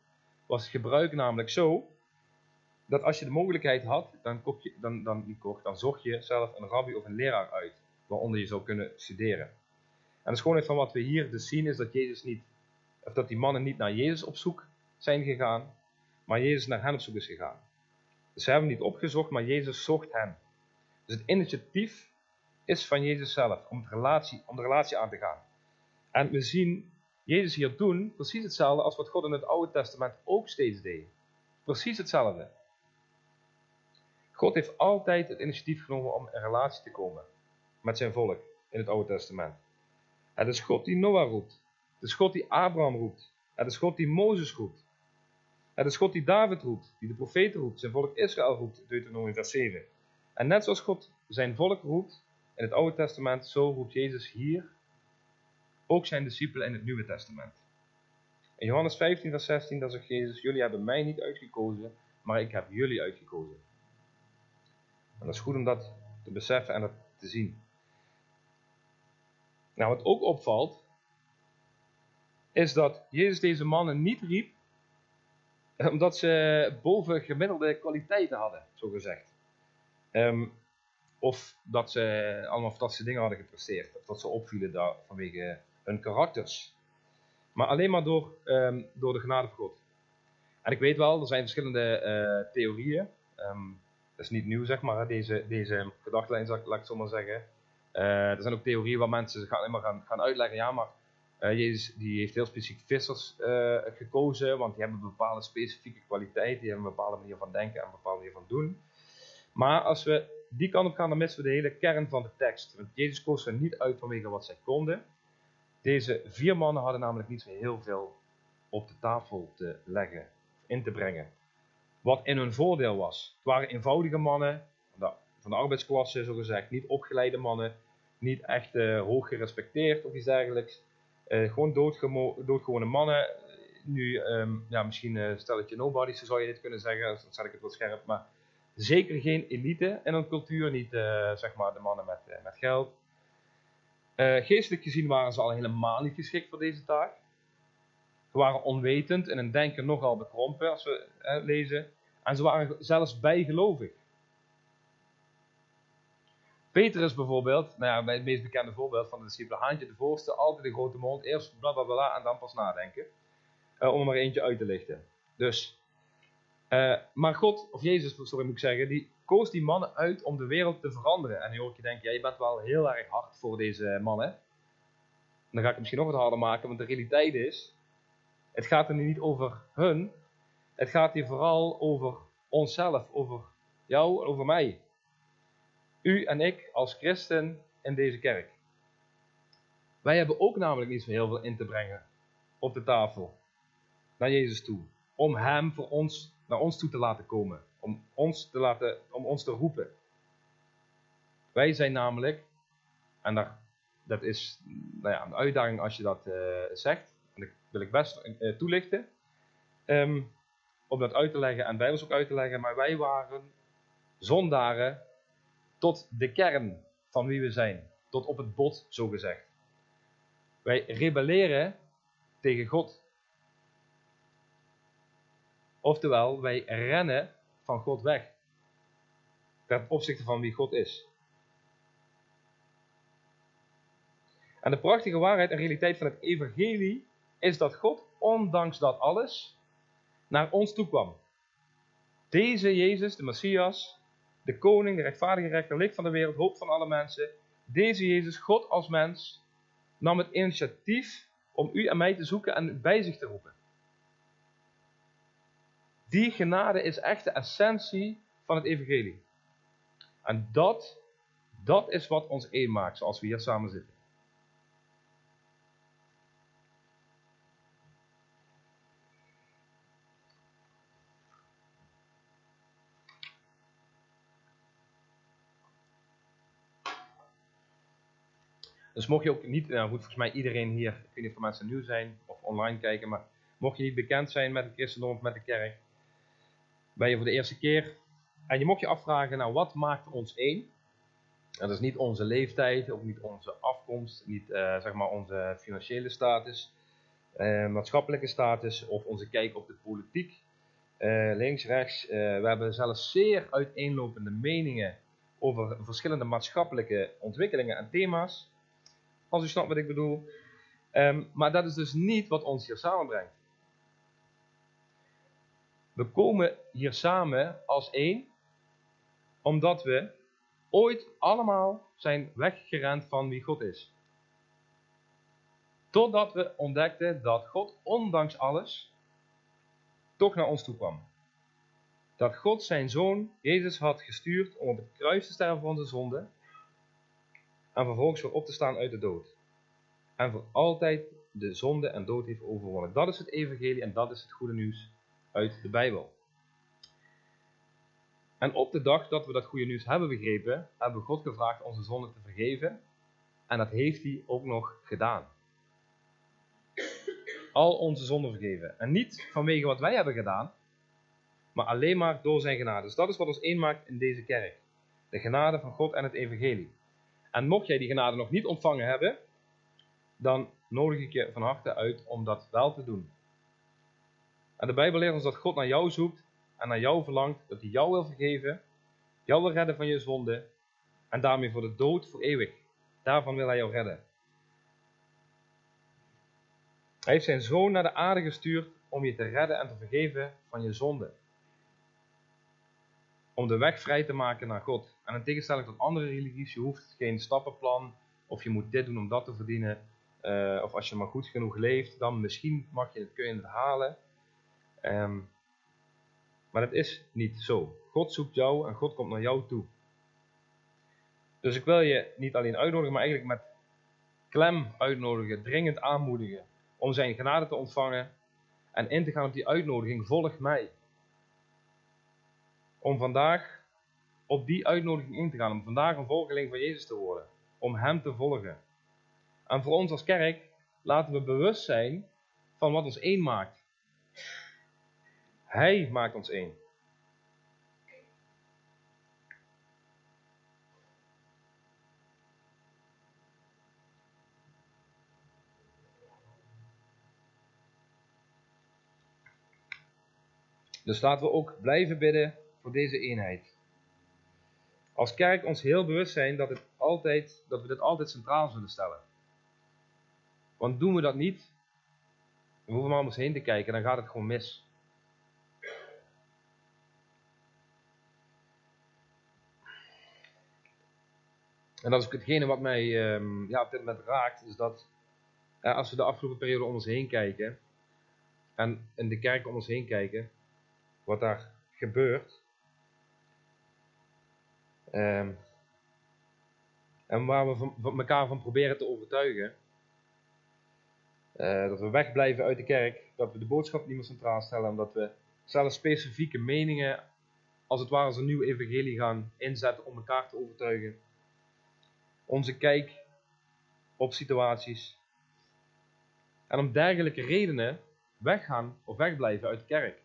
was het gebruik namelijk zo, dat als je de mogelijkheid had, dan, je, dan, dan, dan zocht je zelf een rabbi of een leraar uit, waaronder je zou kunnen studeren. En de schoonheid van wat we hier dus zien is dat Jezus niet of dat die mannen niet naar Jezus op zoek zijn gegaan, maar Jezus naar hen op zoek is gegaan. Ze hebben niet opgezocht, maar Jezus zocht hen. Dus het initiatief is van Jezus zelf, om de relatie, om de relatie aan te gaan. En we zien Jezus hier doen precies hetzelfde als wat God in het Oude Testament ook steeds deed. Precies hetzelfde. God heeft altijd het initiatief genomen om in relatie te komen met zijn volk in het Oude Testament. Het is God die Noah roept. Het is God die Abraham roept. Het is God die Mozes roept. Het is God die David roept, die de profeten roept, zijn volk Israël roept, Deuteronomie vers 7. En net zoals God zijn volk roept in het Oude Testament, zo roept Jezus hier ook zijn discipelen in het Nieuwe Testament. In Johannes 15 vers 16, dan zegt Jezus, jullie hebben mij niet uitgekozen, maar ik heb jullie uitgekozen. En dat is goed om dat te beseffen en dat te zien. Nou, wat ook opvalt, is dat Jezus deze mannen niet riep omdat ze boven gemiddelde kwaliteiten hadden, zo gezegd. Ehm, of dat ze allemaal fantastische dingen hadden gepresteerd. Of dat ze opvielen daar vanwege hun karakters. Maar alleen maar door, um, door de genade van God. En ik weet wel, er zijn verschillende uh, theorieën. Um, dat is niet nieuw, zeg maar, deze, deze gedachtlijn, laat ik zo maar zeggen. Uh, er zijn ook theorieën waar mensen gaan, alleen maar gaan, gaan uitleggen, ja, maar Uh, Jezus die heeft heel specifiek vissers uh, gekozen, want die hebben bepaalde specifieke kwaliteit, die hebben een bepaalde manier van denken en een bepaalde manier van doen. Maar als we die kant op gaan, dan missen we de hele kern van de tekst. Want Jezus koos er niet uit vanwege wat zij konden. Deze vier mannen hadden namelijk niet zo heel veel op de tafel te leggen, in te brengen. Wat in hun voordeel was. Het waren eenvoudige mannen, van de arbeidsklasse zo gezegd, niet opgeleide mannen, niet echt uh, hoog gerespecteerd of iets dergelijks. Uh, gewoon doodgewone mannen. Nu, um, ja, misschien uh, stelletje nobodies, zou je dit kunnen zeggen, dan zet ik het wat scherp, maar zeker geen elite in een cultuur, niet zeg maar de mannen met, met geld. geestelijk gezien waren ze al helemaal niet geschikt voor deze taak. Ze waren onwetend en een denken nogal bekrompen, als we lezen. En ze waren zelfs bijgelovig. Petrus bijvoorbeeld, nou ja, het meest bekende voorbeeld van de discipelen, Haantje de voorste, altijd een grote mond, eerst bla bla bla en dan pas nadenken. Uh, om er maar eentje uit te lichten. Dus, uh, maar God, of Jezus, sorry moet ik zeggen, die koos die mannen uit om de wereld te veranderen. En nu hoor ik je denken, ja, je bent wel heel erg hard voor deze mannen. Dan ga ik het misschien nog wat harder maken, want de realiteit is, het gaat er niet over hun, het gaat hier vooral over onszelf, over jou, over mij. U en ik als christen in deze kerk. Wij hebben ook namelijk niet zo heel veel in te brengen op de tafel naar Jezus toe. Om Hem voor ons, naar ons toe te laten komen. Om ons te, laten, om ons te roepen. Wij zijn namelijk, en daar, dat is nou ja, een uitdaging als je dat uh, zegt, dat wil ik best uh, toelichten, um, om dat uit te leggen en Bijbels ook uit te leggen, maar wij waren zondaren tot de kern van wie we zijn. Tot op het bot, zo gezegd. Wij rebelleren tegen God. Oftewel, wij rennen van God weg. Ten opzichte van wie God is. En de prachtige waarheid en realiteit van het evangelie is dat God, ondanks dat alles, naar ons toe kwam. Deze Jezus, de Messias, de koning, de rechtvaardige rechter, licht van de wereld, hoop van alle mensen. Deze Jezus, God als mens, nam het initiatief om u en mij te zoeken en bij zich te roepen. Die genade is echt de essentie van het evangelie. En dat, dat is wat ons één maakt, zoals we hier samen zitten. Dus mocht je ook niet, nou goed, volgens mij iedereen hier, ik weet niet of mensen nieuw zijn of online kijken, maar mocht je niet bekend zijn met het christendom of met de kerk, ben je voor de eerste keer. En je mocht je afvragen, nou wat maakt ons één? Dat is niet onze leeftijd, ook niet onze afkomst, niet uh, zeg maar onze financiële status, uh, maatschappelijke status of onze kijk op de politiek. Uh, links, rechts. we hebben zelfs zeer uiteenlopende meningen over verschillende maatschappelijke ontwikkelingen en thema's. Als u snapt wat ik bedoel. Um, maar dat is dus niet wat ons hier samenbrengt. We komen hier samen als één, omdat we ooit allemaal zijn weggerend van wie God is. Totdat we ontdekten dat God, ondanks alles, toch naar ons toe kwam. Dat God zijn zoon, Jezus, had gestuurd om op het kruis te sterven voor onze zonde en vervolgens weer op te staan uit de dood. En voor altijd de zonde en dood heeft overwonnen. Dat is het evangelie en dat is het goede nieuws uit de Bijbel. En op de dag dat we dat goede nieuws hebben begrepen, hebben we God gevraagd onze zonde te vergeven. En dat heeft hij ook nog gedaan. Al onze zonden vergeven. En niet vanwege wat wij hebben gedaan, maar alleen maar door zijn genade. Dus dat is wat ons één maakt in deze kerk. De genade van God en het evangelie. En mocht jij die genade nog niet ontvangen hebben, dan nodig ik je van harte uit om dat wel te doen. En de Bijbel leert ons dat God naar jou zoekt en naar jou verlangt, dat hij jou wil vergeven, jou wil redden van je zonde en daarmee voor de dood voor eeuwig. Daarvan wil hij jou redden. Hij heeft zijn zoon naar de aarde gestuurd om je te redden en te vergeven van je zonde. Om de weg vrij te maken naar God. En in tegenstelling tot andere religies, je hoeft geen stappenplan of je moet dit doen om dat te verdienen. eh, of als je maar goed genoeg leeft, dan misschien mag je het, kun je het halen. Ehm, maar dat is niet zo. God zoekt jou en God komt naar jou toe. Dus ik wil je niet alleen uitnodigen, maar eigenlijk met klem uitnodigen, dringend aanmoedigen om zijn genade te ontvangen en in te gaan op die uitnodiging, volg mij. Om vandaag op die uitnodiging in te gaan, om vandaag een volgeling van Jezus te worden, om Hem te volgen. En voor ons als kerk laten we bewust zijn van wat ons één maakt. Hij maakt ons één. Dus laten we ook blijven bidden voor deze eenheid. Als kerk ons heel bewust zijn dat, het altijd, dat we dit altijd centraal zullen stellen. Want doen we dat niet, we hoeven maar om ons heen te kijken, dan gaat het gewoon mis. En dat is hetgene wat mij um, ja, op dit moment raakt, is dat eh, als we de afgelopen periode om ons heen kijken, en in de kerk om ons heen kijken, wat daar gebeurt, um, en waar we van, van elkaar van proberen te overtuigen, uh, dat we wegblijven uit de kerk, dat we de boodschap niet meer centraal stellen, omdat we zelfs specifieke meningen, als het ware als een nieuw evangelie gaan inzetten om elkaar te overtuigen. Onze kijk op situaties. En om dergelijke redenen weggaan of wegblijven uit de kerk.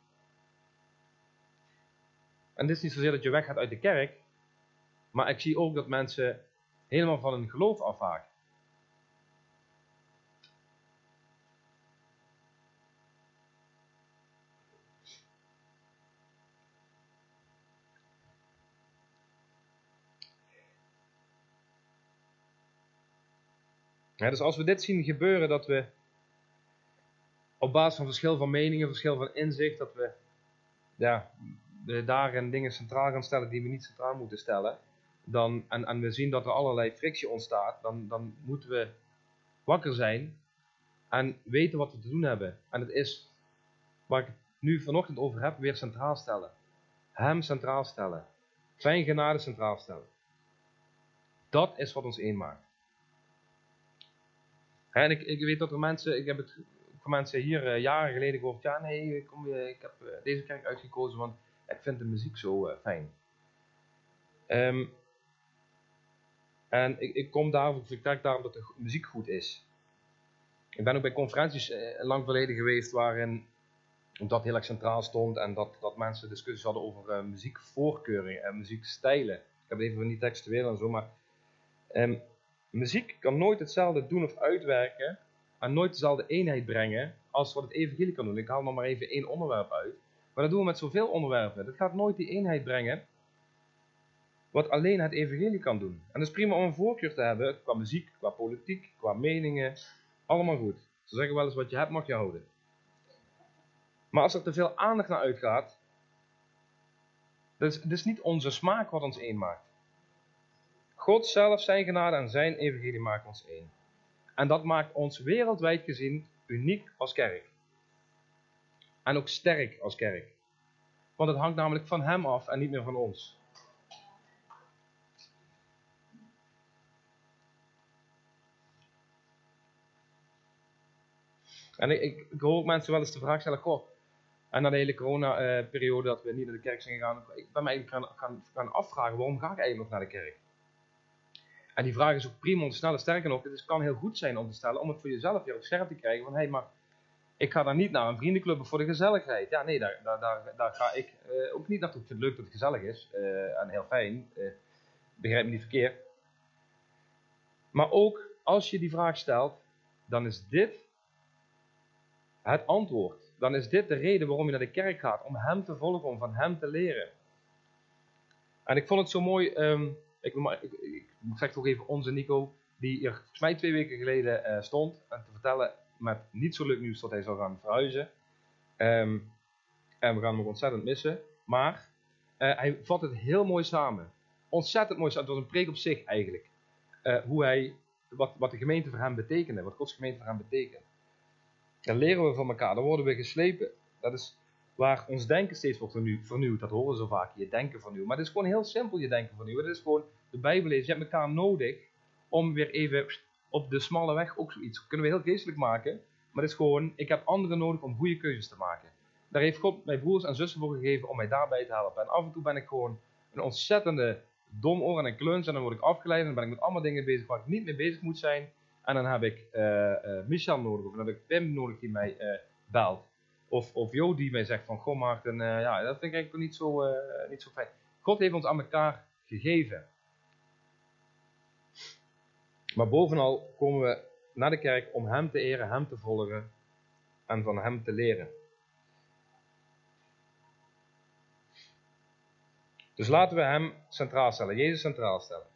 En dit is niet zozeer dat je weggaat uit de kerk, maar ik zie ook dat mensen helemaal van hun geloof afhaken. dus als we dit zien gebeuren, dat we op basis van verschil van meningen, verschil van inzicht, dat we ja, daarin dingen centraal gaan stellen die we niet centraal moeten stellen, dan, en, en we zien dat er allerlei frictie ontstaat, dan, dan moeten we wakker zijn en weten wat we te doen hebben. En het is, waar ik het nu vanochtend over heb, weer centraal stellen. Hem centraal stellen. Zijn genade centraal stellen. Dat is wat ons een maakt. En ik, ik weet dat er mensen, ik heb het van mensen hier uh, jaren geleden gehoord, ja nee, kom, ik heb uh, deze kerk uitgekozen, want ik vind de muziek zo uh, fijn. Um, en ik, ik kom daar, ik vertrek daar omdat de muziek goed is. Ik ben ook bij conferenties lang verleden geweest waarin dat heel erg centraal stond en dat, dat mensen discussies hadden over muziekvoorkeuringen en muziekstijlen. Ik heb het even niet textueel en zo, maar um, Muziek kan nooit hetzelfde doen of uitwerken en nooit dezelfde eenheid brengen als wat het evangelie kan doen. Ik haal nog maar even één onderwerp uit. Maar dat doen we met zoveel onderwerpen. Dat gaat nooit die eenheid brengen wat alleen het evangelie kan doen. En het is prima om een voorkeur te hebben qua muziek, qua politiek, qua meningen. Allemaal goed. Ze zeggen wel eens wat je hebt mag je houden. Maar als er te veel aandacht naar uitgaat, is, dat is niet onze smaak wat ons een maakt. God zelf, zijn genade en zijn evangelie maken ons één. En dat maakt ons wereldwijd gezien uniek als kerk. En ook sterk als kerk. Want het hangt namelijk van hem af en niet meer van ons. En ik, ik, hoor mensen wel eens de vraag stellen, goh, en na de hele corona-periode dat we niet naar de kerk zijn gegaan, ik ben me eigenlijk gaan, gaan, afvragen, waarom ga ik eigenlijk nog naar de kerk? En die vraag is ook prima om te stellen. Sterker nog, het kan heel goed zijn om te stellen, om het voor jezelf weer op scherp te krijgen. Van hé, hey, maar ik ga daar niet naar een vriendenclub voor de gezelligheid. Ja, nee, daar, daar, daar, ga ik uh, ook niet naartoe. Ik het leuk dat het gezellig is uh, en heel fijn. Uh, begrijp me niet verkeerd. Maar ook als je die vraag stelt, dan is dit het antwoord. Dan is dit de reden waarom je naar de kerk gaat. Om hem te volgen, om van hem te leren. En ik vond het zo mooi. Um, ik, ik, ik, zeg toch even onze Nico, die er volgens mij twee weken geleden uh, stond en te vertellen met niet zo leuk nieuws dat hij zou gaan verhuizen. Um, en we gaan hem ontzettend missen. Maar uh, hij vat het heel mooi samen. Ontzettend mooi samen. Het was een preek op zich eigenlijk. Uh, hoe hij wat, wat de gemeente voor hem betekende, wat Gods gemeente voor hem betekent. Dan leren we van elkaar, dan worden we geslepen. Dat is waar ons denken steeds wordt vernieuwd. Dat horen we zo vaak, je denken vernieuwd. Maar het is gewoon heel simpel, je denken vernieuwen. Het is gewoon de Bijbel lezen. Je hebt elkaar nodig om weer even op de smalle weg ook zoiets. kunnen we heel geestelijk maken. Maar het is gewoon, ik heb anderen nodig om goede keuzes te maken. Daar heeft God mijn broers en zussen voor gegeven om mij daarbij te helpen. En af en toe ben ik gewoon een ontzettende domoor en een kluns. En dan word ik afgeleid en dan ben ik met allemaal dingen bezig waar ik niet mee bezig moet zijn. En dan heb ik uh, uh, Michel nodig, of dan heb ik Pim nodig die mij uh, belt. Of, of Jo die mij zegt van, goh Maarten, ja, dat vind ik eigenlijk niet zo, niet zo fijn. God heeft ons aan elkaar gegeven. Maar bovenal komen we naar de kerk om Hem te eren, Hem te volgen en van Hem te leren. Dus laten we Hem centraal stellen, Jezus centraal stellen.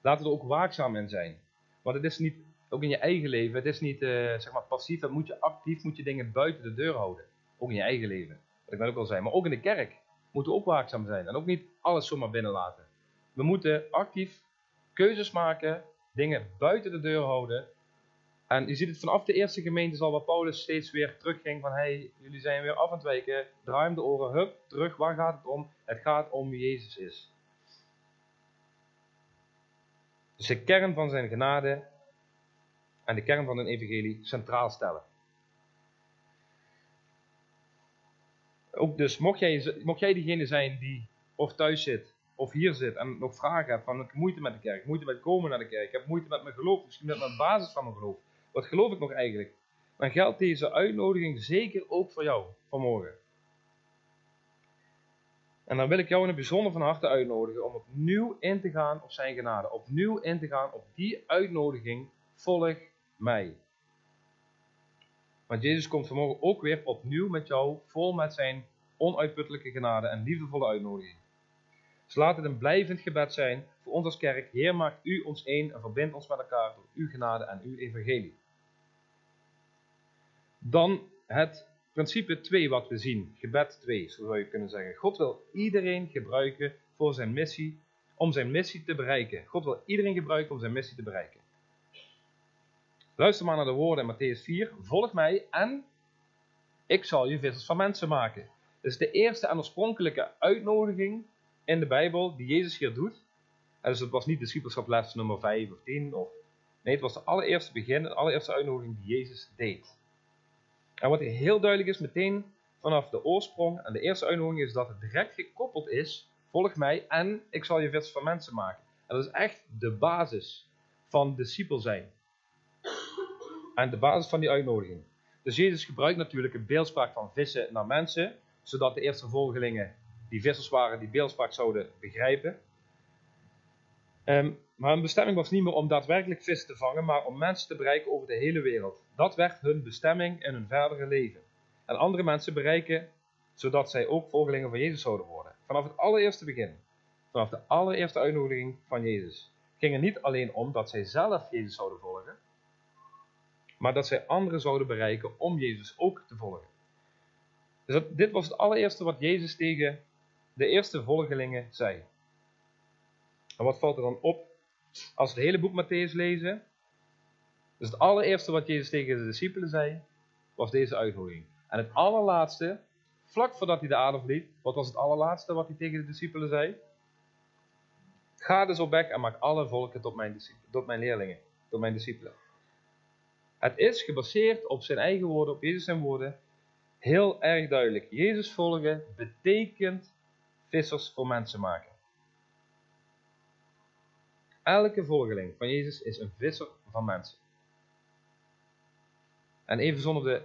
Laten we er ook waakzaam in zijn. Want het is niet, ook in je eigen leven, het is niet uh, zeg maar passief, dan moet je actief, moet je dingen buiten de deur houden. Ook in je eigen leven, wat ik net ook al zei. Maar ook in de kerk moeten we ook waakzaam zijn en ook niet alles zomaar binnenlaten. We moeten actief keuzes maken, dingen buiten de deur houden. En je ziet het vanaf de eerste gemeente al waar Paulus steeds weer terugging van hey, jullie zijn weer af en het wijken, draai hem de oren, hup, terug, waar gaat het om? Het gaat om wie Jezus is. Dus de kern van zijn genade en de kern van een evangelie centraal stellen. Ook dus, mocht jij, mocht jij diegene zijn die of thuis zit, of hier zit en nog vragen hebt van ik moeite met de kerk, moeite met komen naar de kerk, ik heb moeite met mijn geloof, misschien met mijn basis van mijn geloof. Wat geloof ik nog eigenlijk? Dan geldt deze uitnodiging zeker ook voor jou vanmorgen. En dan wil ik jou in het bijzonder van harte uitnodigen om opnieuw in te gaan op zijn genade. Opnieuw in te gaan op die uitnodiging. Volg mij. Want Jezus komt vanmorgen ook weer opnieuw met jou, vol met zijn onuitputtelijke genade en liefdevolle uitnodiging. Dus laat het een blijvend gebed zijn voor ons als kerk. Heer, maakt u ons één en verbindt ons met elkaar door uw genade en uw evangelie. Dan het principe 2 wat we zien, gebed 2, zo zou je kunnen zeggen. God wil iedereen gebruiken voor zijn missie, om zijn missie te bereiken. God wil iedereen gebruiken om zijn missie te bereiken. Luister maar naar de woorden in Matthäus 4. Volg mij en ik zal je vissers van mensen maken. Dit is de eerste en oorspronkelijke uitnodiging in de Bijbel die Jezus hier doet. En dus het was niet discipelschap les nummer 5 of 10. Of, nee, het was de allereerste begin, de allereerste uitnodiging die Jezus deed. En wat heel duidelijk is meteen vanaf de oorsprong en de eerste uitnodiging is dat het direct gekoppeld is. Volg mij en ik zal je vissers van mensen maken. En dat is echt de basis van discipel zijn. En de basis van die uitnodiging. Dus Jezus gebruikt natuurlijk een beeldspraak van vissen naar mensen, zodat de eerste volgelingen die vissers waren die beeldspraak zouden begrijpen. Um, maar hun bestemming was niet meer om daadwerkelijk vis te vangen, maar om mensen te bereiken over de hele wereld. Dat werd hun bestemming in hun verdere leven. En andere mensen bereiken, zodat zij ook volgelingen van Jezus zouden worden. Vanaf het allereerste begin, vanaf de allereerste uitnodiging van Jezus, ging het niet alleen om dat zij zelf Jezus zouden volgen, maar dat zij anderen zouden bereiken om Jezus ook te volgen. Dus dit was het allereerste wat Jezus tegen de eerste volgelingen zei. En wat valt er dan op als we het hele boek Matthäus lezen? Dus het allereerste wat Jezus tegen de discipelen zei, was deze uitnodiging. En het allerlaatste, vlak voordat hij de aarde verliet, wat was het allerlaatste wat hij tegen de discipelen zei? Ga dus op weg en maak alle volken tot mijn, tot mijn leerlingen, tot mijn discipelen. Het is gebaseerd op zijn eigen woorden, op Jezus zijn woorden, heel erg duidelijk. Jezus volgen betekent vissers voor mensen maken. Elke volgeling van Jezus is een visser van mensen. En even zonder de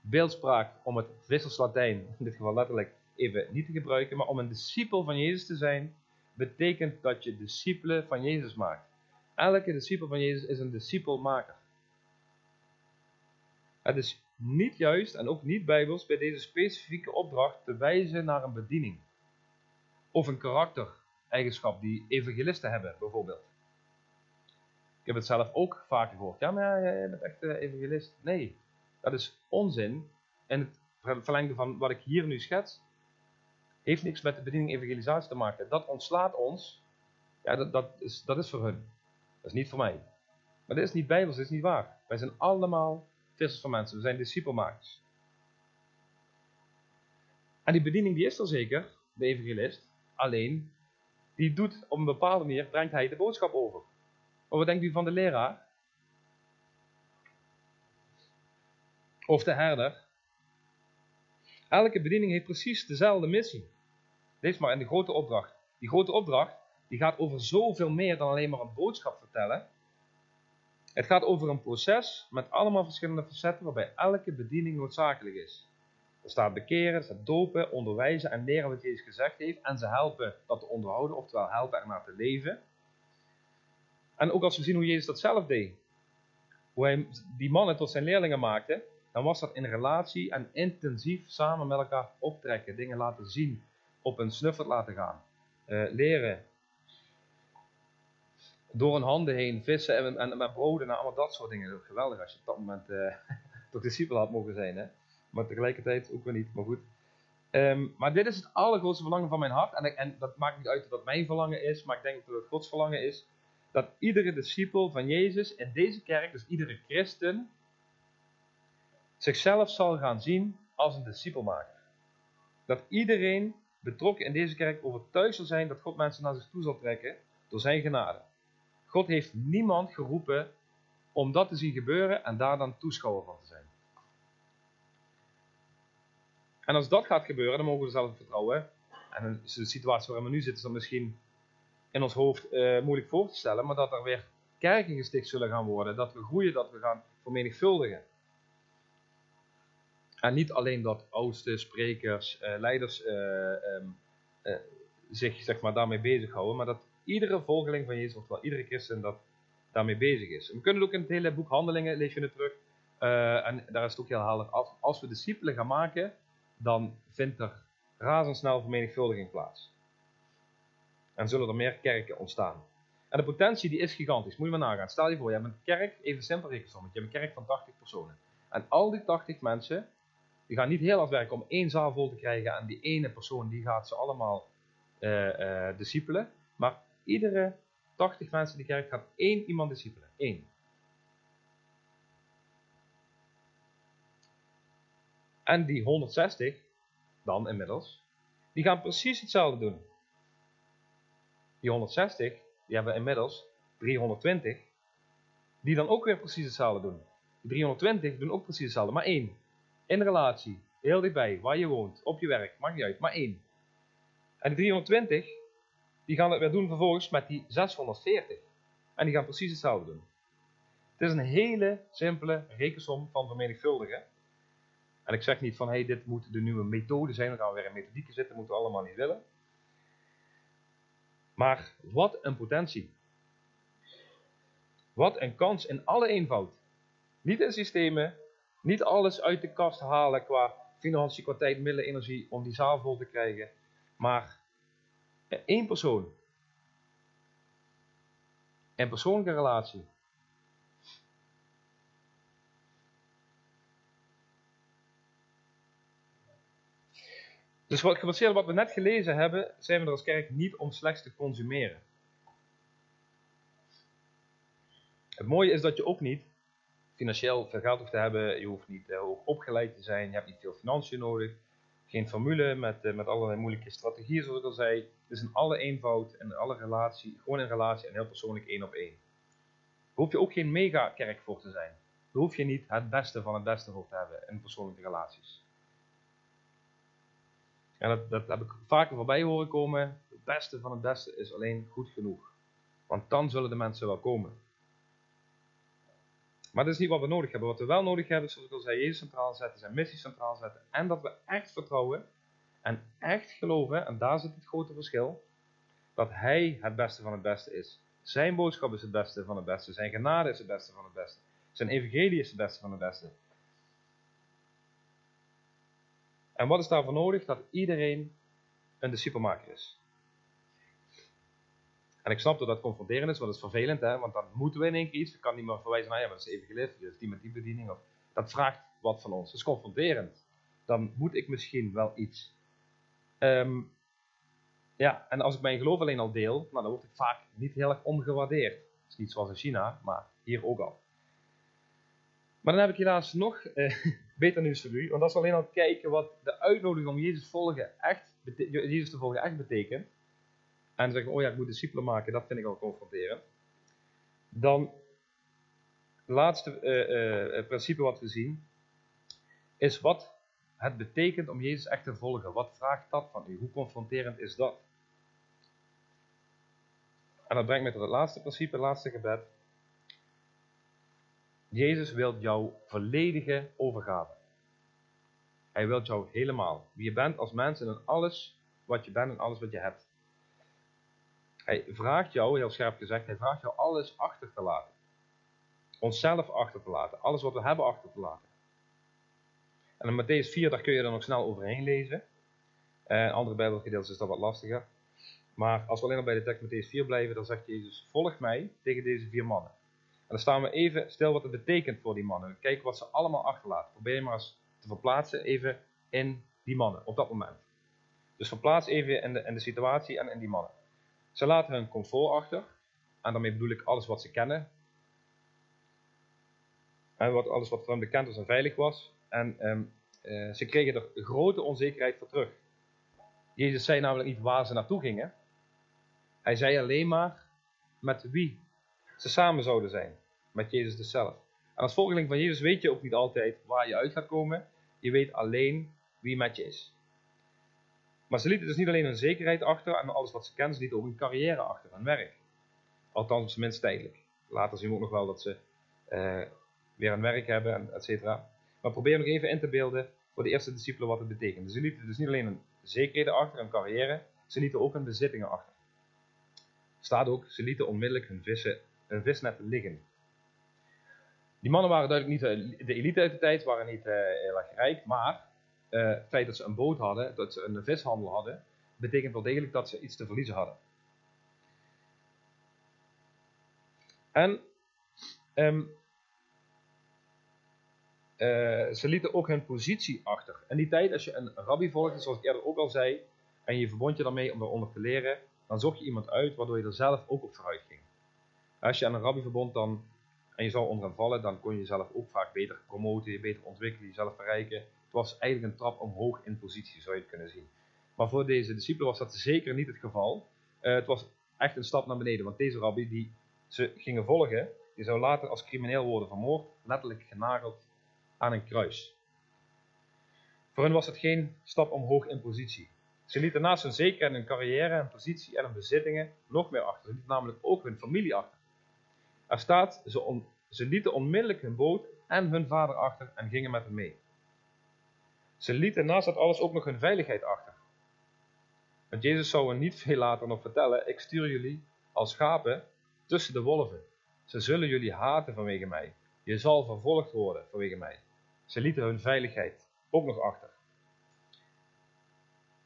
beeldspraak om het visserslatijn, in dit geval letterlijk, even niet te gebruiken, maar om een discipel van Jezus te zijn, betekent dat je discipelen van Jezus maakt. Elke discipel van Jezus is een discipelmaker. Het is niet juist en ook niet bijbels bij deze specifieke opdracht te wijzen naar een bediening. Of een karaktereigenschap die evangelisten hebben, bijvoorbeeld. Ik heb het zelf ook vaker gehoord. Ja, maar jij bent echt evangelist. Nee, dat is onzin. En het verlengde van wat ik hier nu schets, heeft niks met de bediening evangelisatie te maken. Dat ontslaat ons. Ja, dat, dat, is, dat is voor hun. Dat is niet voor mij. Maar dit is niet bijbels, dit is niet waar. Wij zijn allemaal vissers van mensen. We zijn discipelmakers. En die bediening die is er zeker, de evangelist. Alleen, die doet op een bepaalde manier, brengt hij de boodschap over. Maar wat denkt u van de leraar? Of de herder? Elke bediening heeft precies dezelfde missie. Lees maar in de grote opdracht. Die grote opdracht die gaat over zoveel meer dan alleen maar een boodschap vertellen. Het gaat over een proces met allemaal verschillende facetten waarbij elke bediening noodzakelijk is. Er staat bekeren, er staat dopen, onderwijzen en leren wat Jezus gezegd heeft. En ze helpen dat te onderhouden, oftewel helpen ernaar te leven. En ook als we zien hoe Jezus dat zelf deed. Hoe hij die mannen tot zijn leerlingen maakte. Dan was dat in relatie en intensief samen met elkaar optrekken. Dingen laten zien. Op een snuffert laten gaan. Uh, leren. Door hun handen heen vissen en, en, met broden en allemaal dat soort dingen. Geweldig als je op dat moment uh, toch discipel had mogen zijn. Hè? maar tegelijkertijd ook weer niet, maar goed. Ehm, maar dit is het allergrootste verlangen van mijn hart. En, en dat maakt niet uit dat mijn verlangen is, maar ik denk dat het Gods verlangen is. Dat iedere discipel van Jezus in deze kerk, dus iedere christen, zichzelf zal gaan zien als een discipelmaker. Dat iedereen betrokken in deze kerk overtuigd zal zijn dat God mensen naar zich toe zal trekken door zijn genade. God heeft niemand geroepen om dat te zien gebeuren en daar dan toeschouwer van te zijn. En als dat gaat gebeuren, dan mogen we zelf vertrouwen. En de situatie waarin we nu zitten is dan misschien in ons hoofd uh, moeilijk voor te stellen, maar dat er weer kerken gesticht zullen gaan worden, dat we groeien, dat we gaan vermenigvuldigen. En niet alleen dat oudste sprekers, uh, leiders uh, um, zich zeg maar, daarmee bezighouden, maar dat iedere volgeling van Jezus, oftewel iedere christen, dat daarmee bezig is. we kunnen ook in het hele boek Handelingen, lees je het terug, en daar is het ook heel helder, als, als we discipelen gaan maken, dan vindt er razendsnel vermenigvuldiging plaats. En zullen er meer kerken ontstaan. En de potentie die is gigantisch. Moet je maar nagaan. Stel je voor, je hebt een kerk, even simpel rekensommetje, je hebt een kerk van 80 personen. En al die 80 mensen, die gaan niet heel hard werken om één zaal vol te krijgen. En die ene persoon, die gaat ze allemaal uh, discipelen. Maar iedere 80 mensen in die kerk gaat één iemand discipelen. Eén. En die 160, dan inmiddels, die gaan precies hetzelfde doen. Die 160, die hebben inmiddels 320, die dan ook weer precies hetzelfde doen. Die 320 doen ook precies hetzelfde, maar één. In relatie, heel dichtbij, waar je woont, op je werk, maakt niet uit, maar één. En die 320, die gaan het weer doen vervolgens met die 640. En die gaan precies hetzelfde doen. Het is een hele simpele rekensom van vermenigvuldigen. En ik zeg niet van, hey, dit moet de nieuwe methode zijn, dan gaan we weer in methodieken zitten, moeten we allemaal niet willen. Maar wat een potentie. Wat een kans in alle eenvoud. Niet in systemen, niet alles uit de kast halen qua financiën, qua tijd, middelen, energie om die zaal vol te krijgen. Maar één persoon. Een persoonlijke relatie. Dus wat, gebaseerd wat we net gelezen hebben, zijn we er als kerk niet om slechts te consumeren. Het mooie is dat je ook niet financieel veel geld hoeft te hebben, je hoeft niet uh, hoog opgeleid te zijn, je hebt niet veel financiën nodig, geen formule met, uh, met allerlei moeilijke strategieën zoals ik al zei. Het is in alle eenvoud en alle relatie, gewoon in relatie en heel persoonlijk één op één. Daar hoef je ook geen mega-kerk voor te zijn. Daar hoef je niet het beste van het beste voor te hebben in persoonlijke relaties. En dat, dat heb ik vaker voorbij horen komen. Het beste van het beste is alleen goed genoeg. Want dan zullen de mensen wel komen. Maar dat is niet wat we nodig hebben. Wat we wel nodig hebben, zoals ik al zei, Jezus centraal zetten, zijn missie centraal zetten. En dat we echt vertrouwen en echt geloven, en daar zit het grote verschil, dat Hij het beste van het beste is. Zijn boodschap is het beste van het beste. Zijn genade is het beste van het beste. Zijn evangelie is het beste van het beste. En wat is daarvoor nodig? Dat iedereen een discipelmaker is. En ik snap dat dat confronterend is, want dat is vervelend, hè? want dan moeten we in één keer iets. Ik kan niet meer verwijzen naar, ja, maar dat is even geleerd, dus die met die bediening. Of, dat vraagt wat van ons. Dat is confronterend. Dan moet ik misschien wel iets. Um, ja, en als ik mijn geloof alleen al deel, nou, dan wordt het vaak niet heel erg ongewaardeerd. is niet zoals in China, maar hier ook al. Maar dan heb ik helaas nog eh, beter nieuws voor u. Want dat is alleen al kijken wat de uitnodiging om Jezus, volgen echt, Jezus te volgen echt betekent. En zeggen, oh ja, ik moet discipelen maken, dat vind ik al confronterend. Dan, laatste uh, uh, principe wat we zien, is wat het betekent om Jezus echt te volgen. Wat vraagt dat van u? Hoe confronterend is dat? En dat brengt me tot het laatste principe, het laatste gebed. Jezus wil jouw volledige overgave. Hij wil jou helemaal. Wie je bent als mens en alles wat je bent en alles wat je hebt. Hij vraagt jou, heel scherp gezegd, hij vraagt jou alles achter te laten. Onszelf achter te laten. Alles wat we hebben achter te laten. En in Matthäus 4, daar kun je er nog snel overheen lezen. Uh, andere bijbelgedeeltes is dat wat lastiger. Maar als we alleen al bij de tekst Matthäus 4 blijven, dan zegt Jezus, volg mij tegen deze vier mannen. En dan staan we even stil wat het betekent voor die mannen. Kijken wat ze allemaal achterlaten. Probeer je maar eens te verplaatsen even in die mannen, op dat moment. Dus verplaats even in de, in de situatie en in die mannen. Ze laten hun comfort achter. En daarmee bedoel ik alles wat ze kennen. En wat, alles wat voor hen bekend was en veilig was. En ehm, eh, ze kregen er grote onzekerheid voor terug. Jezus zei namelijk niet waar ze naartoe gingen. Hij zei alleen maar met wie ze samen zouden zijn. Met Jezus dus zelf. En als volgeling van Jezus weet je ook niet altijd waar je uit gaat komen. Je weet alleen wie met je is. Maar ze lieten dus niet alleen hun zekerheid achter en alles wat ze kennen, ze lieten ook een carrière achter, een werk. Althans, op zijn minst tijdelijk. Later zien we ook nog wel dat ze uh, weer een werk hebben, et cetera. Maar probeer nog even in te beelden voor de eerste discipelen wat het betekent. Ze lieten dus niet alleen een zekerheden achter, een carrière, ze lieten ook hun bezittingen achter. Staat ook, ze lieten onmiddellijk hun, hun visnet liggen. Die mannen waren duidelijk niet de elite uit de tijd, waren niet uh, heel erg rijk, maar uh, het feit dat ze een boot hadden, dat ze een vishandel hadden, betekent wel degelijk dat ze iets te verliezen hadden. En um, uh, ze lieten ook hun positie achter. In die tijd, als je een rabbi volgde, zoals ik eerder ook al zei, en je verbond je daarmee om daaronder te leren, dan zocht je iemand uit waardoor je er zelf ook op vooruit ging. Als je aan een rabbi verbond dan, en je zou onder vallen, dan kon je jezelf ook vaak beter promoten, beter ontwikkelen, jezelf verrijken. Het was eigenlijk een trap omhoog in positie, zou je het kunnen zien. Maar voor deze discipelen was dat zeker niet het geval. Uh, het was echt een stap naar beneden, want deze rabbi die ze gingen volgen, die zou later als crimineel worden vermoord, letterlijk genageld aan een kruis. Voor hen was het geen stap omhoog in positie. Ze lieten naast hun zekerheid hun carrière, hun positie en hun bezittingen nog meer achter. Ze lieten namelijk ook hun familie achter. Er staat, ze, ze lieten onmiddellijk hun boot en hun vader achter en gingen met hem mee. Ze lieten naast dat alles ook nog hun veiligheid achter. Want Jezus zou hen niet veel later nog vertellen, ik stuur jullie als schapen tussen de wolven. Ze zullen jullie haten vanwege mij. Je zal vervolgd worden vanwege mij. Ze lieten hun veiligheid ook nog achter.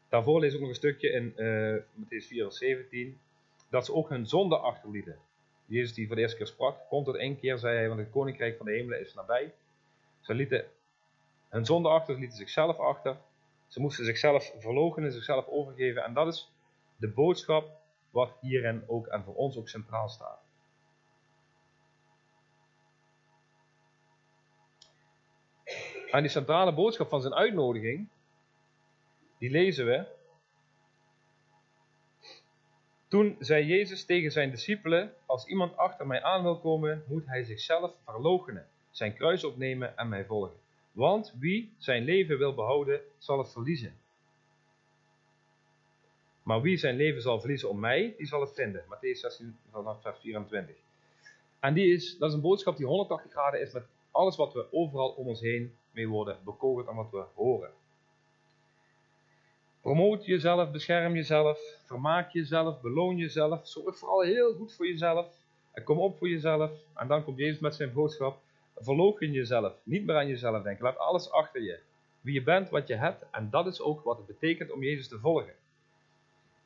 Daarvoor lees ik nog een stukje in uh, Matthäus 4 vers 17, dat ze ook hun zonde achterlieten. Jezus die voor de eerste keer sprak, komt tot één keer, zei hij, want het koninkrijk van de hemelen is nabij. Ze lieten achter, ze lieten zichzelf achter. Ze moesten zichzelf verloochenen, zichzelf overgeven. En dat is de boodschap wat hierin ook en voor ons ook centraal staat. aan die centrale boodschap van zijn uitnodiging, die lezen we. Toen zei Jezus tegen zijn discipelen, als iemand achter mij aan wil komen, moet hij zichzelf verloochenen, zijn kruis opnemen en mij volgen. Want wie zijn leven wil behouden, zal het verliezen. Maar wie zijn leven zal verliezen om mij, die zal het vinden. Matthäus 16 vanaf vers 24. En die is, dat is een boodschap die 180 graden is met alles wat we overal om ons heen mee worden bekogeld aan wat we horen. Promoot jezelf, bescherm jezelf, vermaak jezelf, beloon jezelf, zorg vooral heel goed voor jezelf en kom op voor jezelf. En dan komt Jezus met zijn boodschap, verloochen jezelf, niet meer aan jezelf denken, laat alles achter je. Wie je bent, wat je hebt en dat is ook wat het betekent om Jezus te volgen.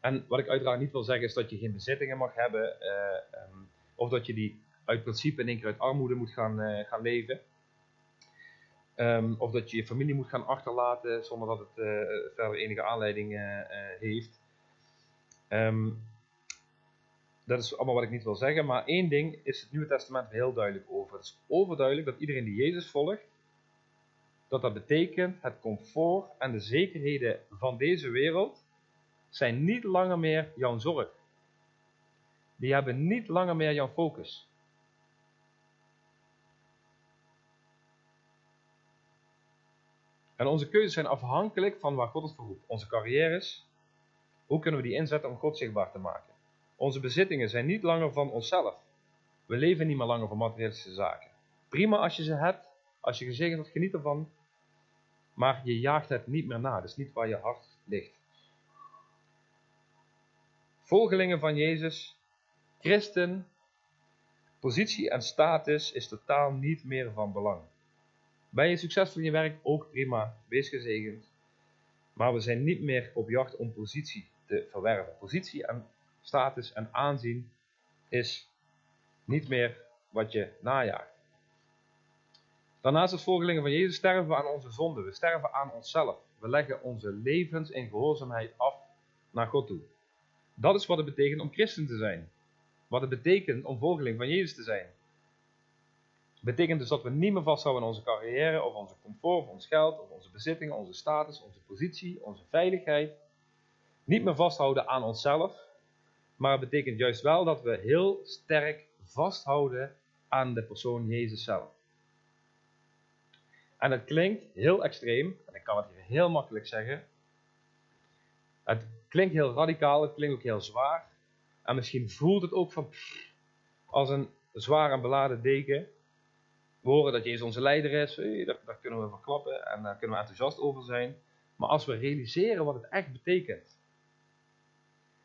En wat ik uiteraard niet wil zeggen is dat je geen bezittingen mag hebben uh, um, of dat je die uit principe in één keer uit armoede moet gaan, uh, gaan leven. Um, of dat je je familie moet gaan achterlaten zonder dat het uh, verder enige aanleiding heeft. Um, dat is allemaal wat ik niet wil zeggen, maar één ding is het Nieuwe Testament heel duidelijk over. Het is overduidelijk dat iedereen die Jezus volgt, dat dat betekent het comfort en de zekerheden van deze wereld zijn niet langer meer jouw zorg. Die hebben niet langer meer jouw focus. En onze keuzes zijn afhankelijk van waar God het voor roept. Onze carrières, hoe kunnen we die inzetten om God zichtbaar te maken? Onze bezittingen zijn niet langer van onszelf. We leven niet meer langer van materialische zaken. Prima als je ze hebt, als je gezegend wordt, geniet ervan. Maar je jaagt het niet meer na. Dat is niet waar je hart ligt. Volgelingen van Jezus, christen, positie en status is totaal niet meer van belang. Ben je succesvol in je werk? Ook prima. Wees gezegend. Maar we zijn niet meer op jacht om positie te verwerven. Positie en status en aanzien is niet meer wat je najaagt. Daarnaast als volgelingen van Jezus sterven we aan onze zonde. We sterven aan onszelf. We leggen onze levens in gehoorzaamheid af naar God toe. Dat is wat het betekent om christen te zijn. Wat het betekent om volgeling van Jezus te zijn. Betekent dus dat we niet meer vasthouden aan onze carrière, of onze comfort, of ons geld, of onze bezittingen, onze status, onze positie, onze veiligheid. Niet meer vasthouden aan onszelf, maar het betekent juist wel dat we heel sterk vasthouden aan de persoon Jezus zelf. En het klinkt heel extreem, en ik kan het hier heel makkelijk zeggen. Het klinkt heel radicaal, het klinkt ook heel zwaar. En misschien voelt het ook van als een zwaar en beladen deken. We horen dat Jezus onze leider is, hey, daar, daar, kunnen we van klappen en daar kunnen we enthousiast over zijn. Maar als we realiseren wat het echt betekent,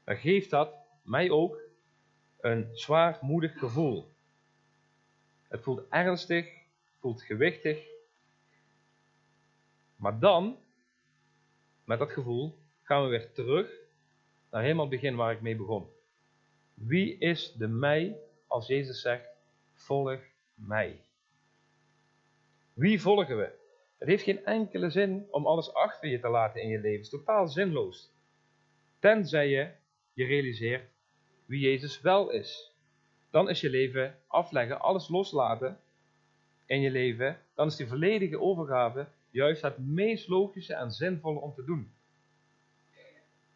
dan geeft dat mij ook een zwaarmoedig gevoel. Het voelt ernstig, voelt gewichtig. Maar dan, met dat gevoel, gaan we weer terug naar helemaal het begin waar ik mee begon. Wie is de mij als Jezus zegt, volg mij? Wie volgen we? Het heeft geen enkele zin om alles achter je te laten in je leven. Het is totaal zinloos. Tenzij je je realiseert wie Jezus wel is. Dan is je leven afleggen, alles loslaten in je leven. Dan is die volledige overgave juist het meest logische en zinvolle om te doen.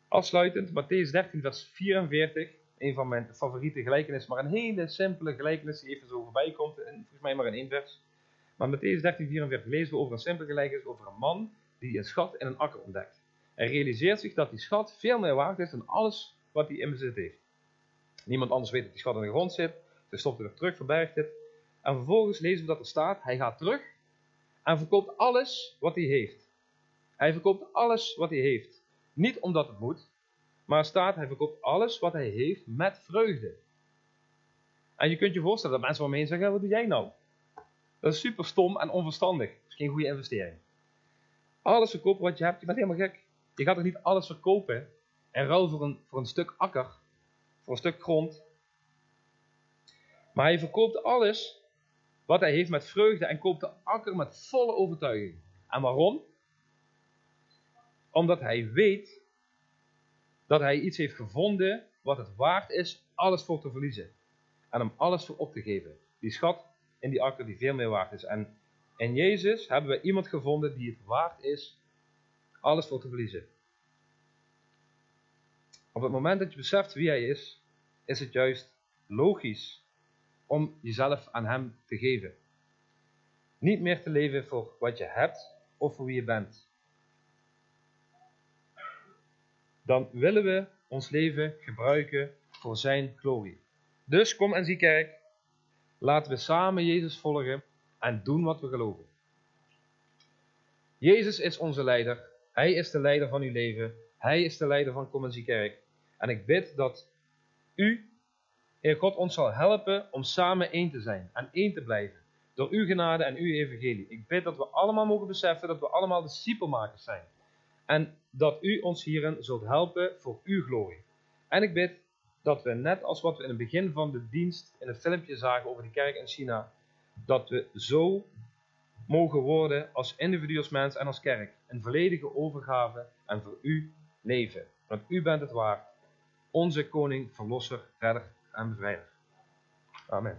Afsluitend, Matthäus 13, vers 44, een van mijn favoriete gelijkenissen, maar een hele simpele gelijkenis die even zo voorbij komt, en volgens mij maar in één vers. Maar Matthäus 13, 44 lezen we over een simpele gelijkenis over een man die een schat in een akker ontdekt. Hij realiseert zich dat die schat veel meer waard is dan alles wat hij in bezit heeft. Niemand anders weet dat die schat in de grond zit, dus stopt hij er terug, verbergt het. En vervolgens lezen we dat er staat, hij gaat terug en verkoopt alles wat hij heeft. Hij verkoopt alles wat hij heeft. Niet omdat het moet, maar staat, hij verkoopt alles wat hij heeft met vreugde. En je kunt je voorstellen dat mensen waarmee zeggen, wat doe jij nou? Dat is super stom en onverstandig. Dat is geen goede investering. Alles verkopen wat je hebt, je bent helemaal gek. Je gaat toch niet alles verkopen en ruil voor een stuk akker, voor een stuk grond. Maar hij verkoopt alles wat hij heeft met vreugde en koopt de akker met volle overtuiging. En waarom? Omdat hij weet dat hij iets heeft gevonden wat het waard is alles voor te verliezen. En om alles voor op te geven. Die schat in die akker die veel meer waard is. En in Jezus hebben we iemand gevonden die het waard is alles voor te verliezen. Op het moment dat je beseft wie hij is, is het juist logisch om jezelf aan hem te geven. Niet meer te leven voor wat je hebt of voor wie je bent. Dan willen we ons leven gebruiken voor zijn glorie. Dus kom en zie kerk. Laten we samen Jezus volgen en doen wat we geloven. Jezus is onze leider. Hij is de leider van uw leven. Hij is de leider van Kom en zie kerk. En ik bid dat u, Heer God, ons zal helpen om samen één te zijn en één te blijven. Door uw genade en uw evangelie. Ik bid dat we allemaal mogen beseffen dat we allemaal discipelmakers zijn. En dat u ons hierin zult helpen voor uw glorie. En ik bid dat we net als wat we in het begin van de dienst in het filmpje zagen over de kerk in China, dat we zo mogen worden als individu, als mens en als kerk. Een volledige overgave en voor u leven. Want u bent het waard. Onze koning, verlosser, redder, en bevrijder. Amen.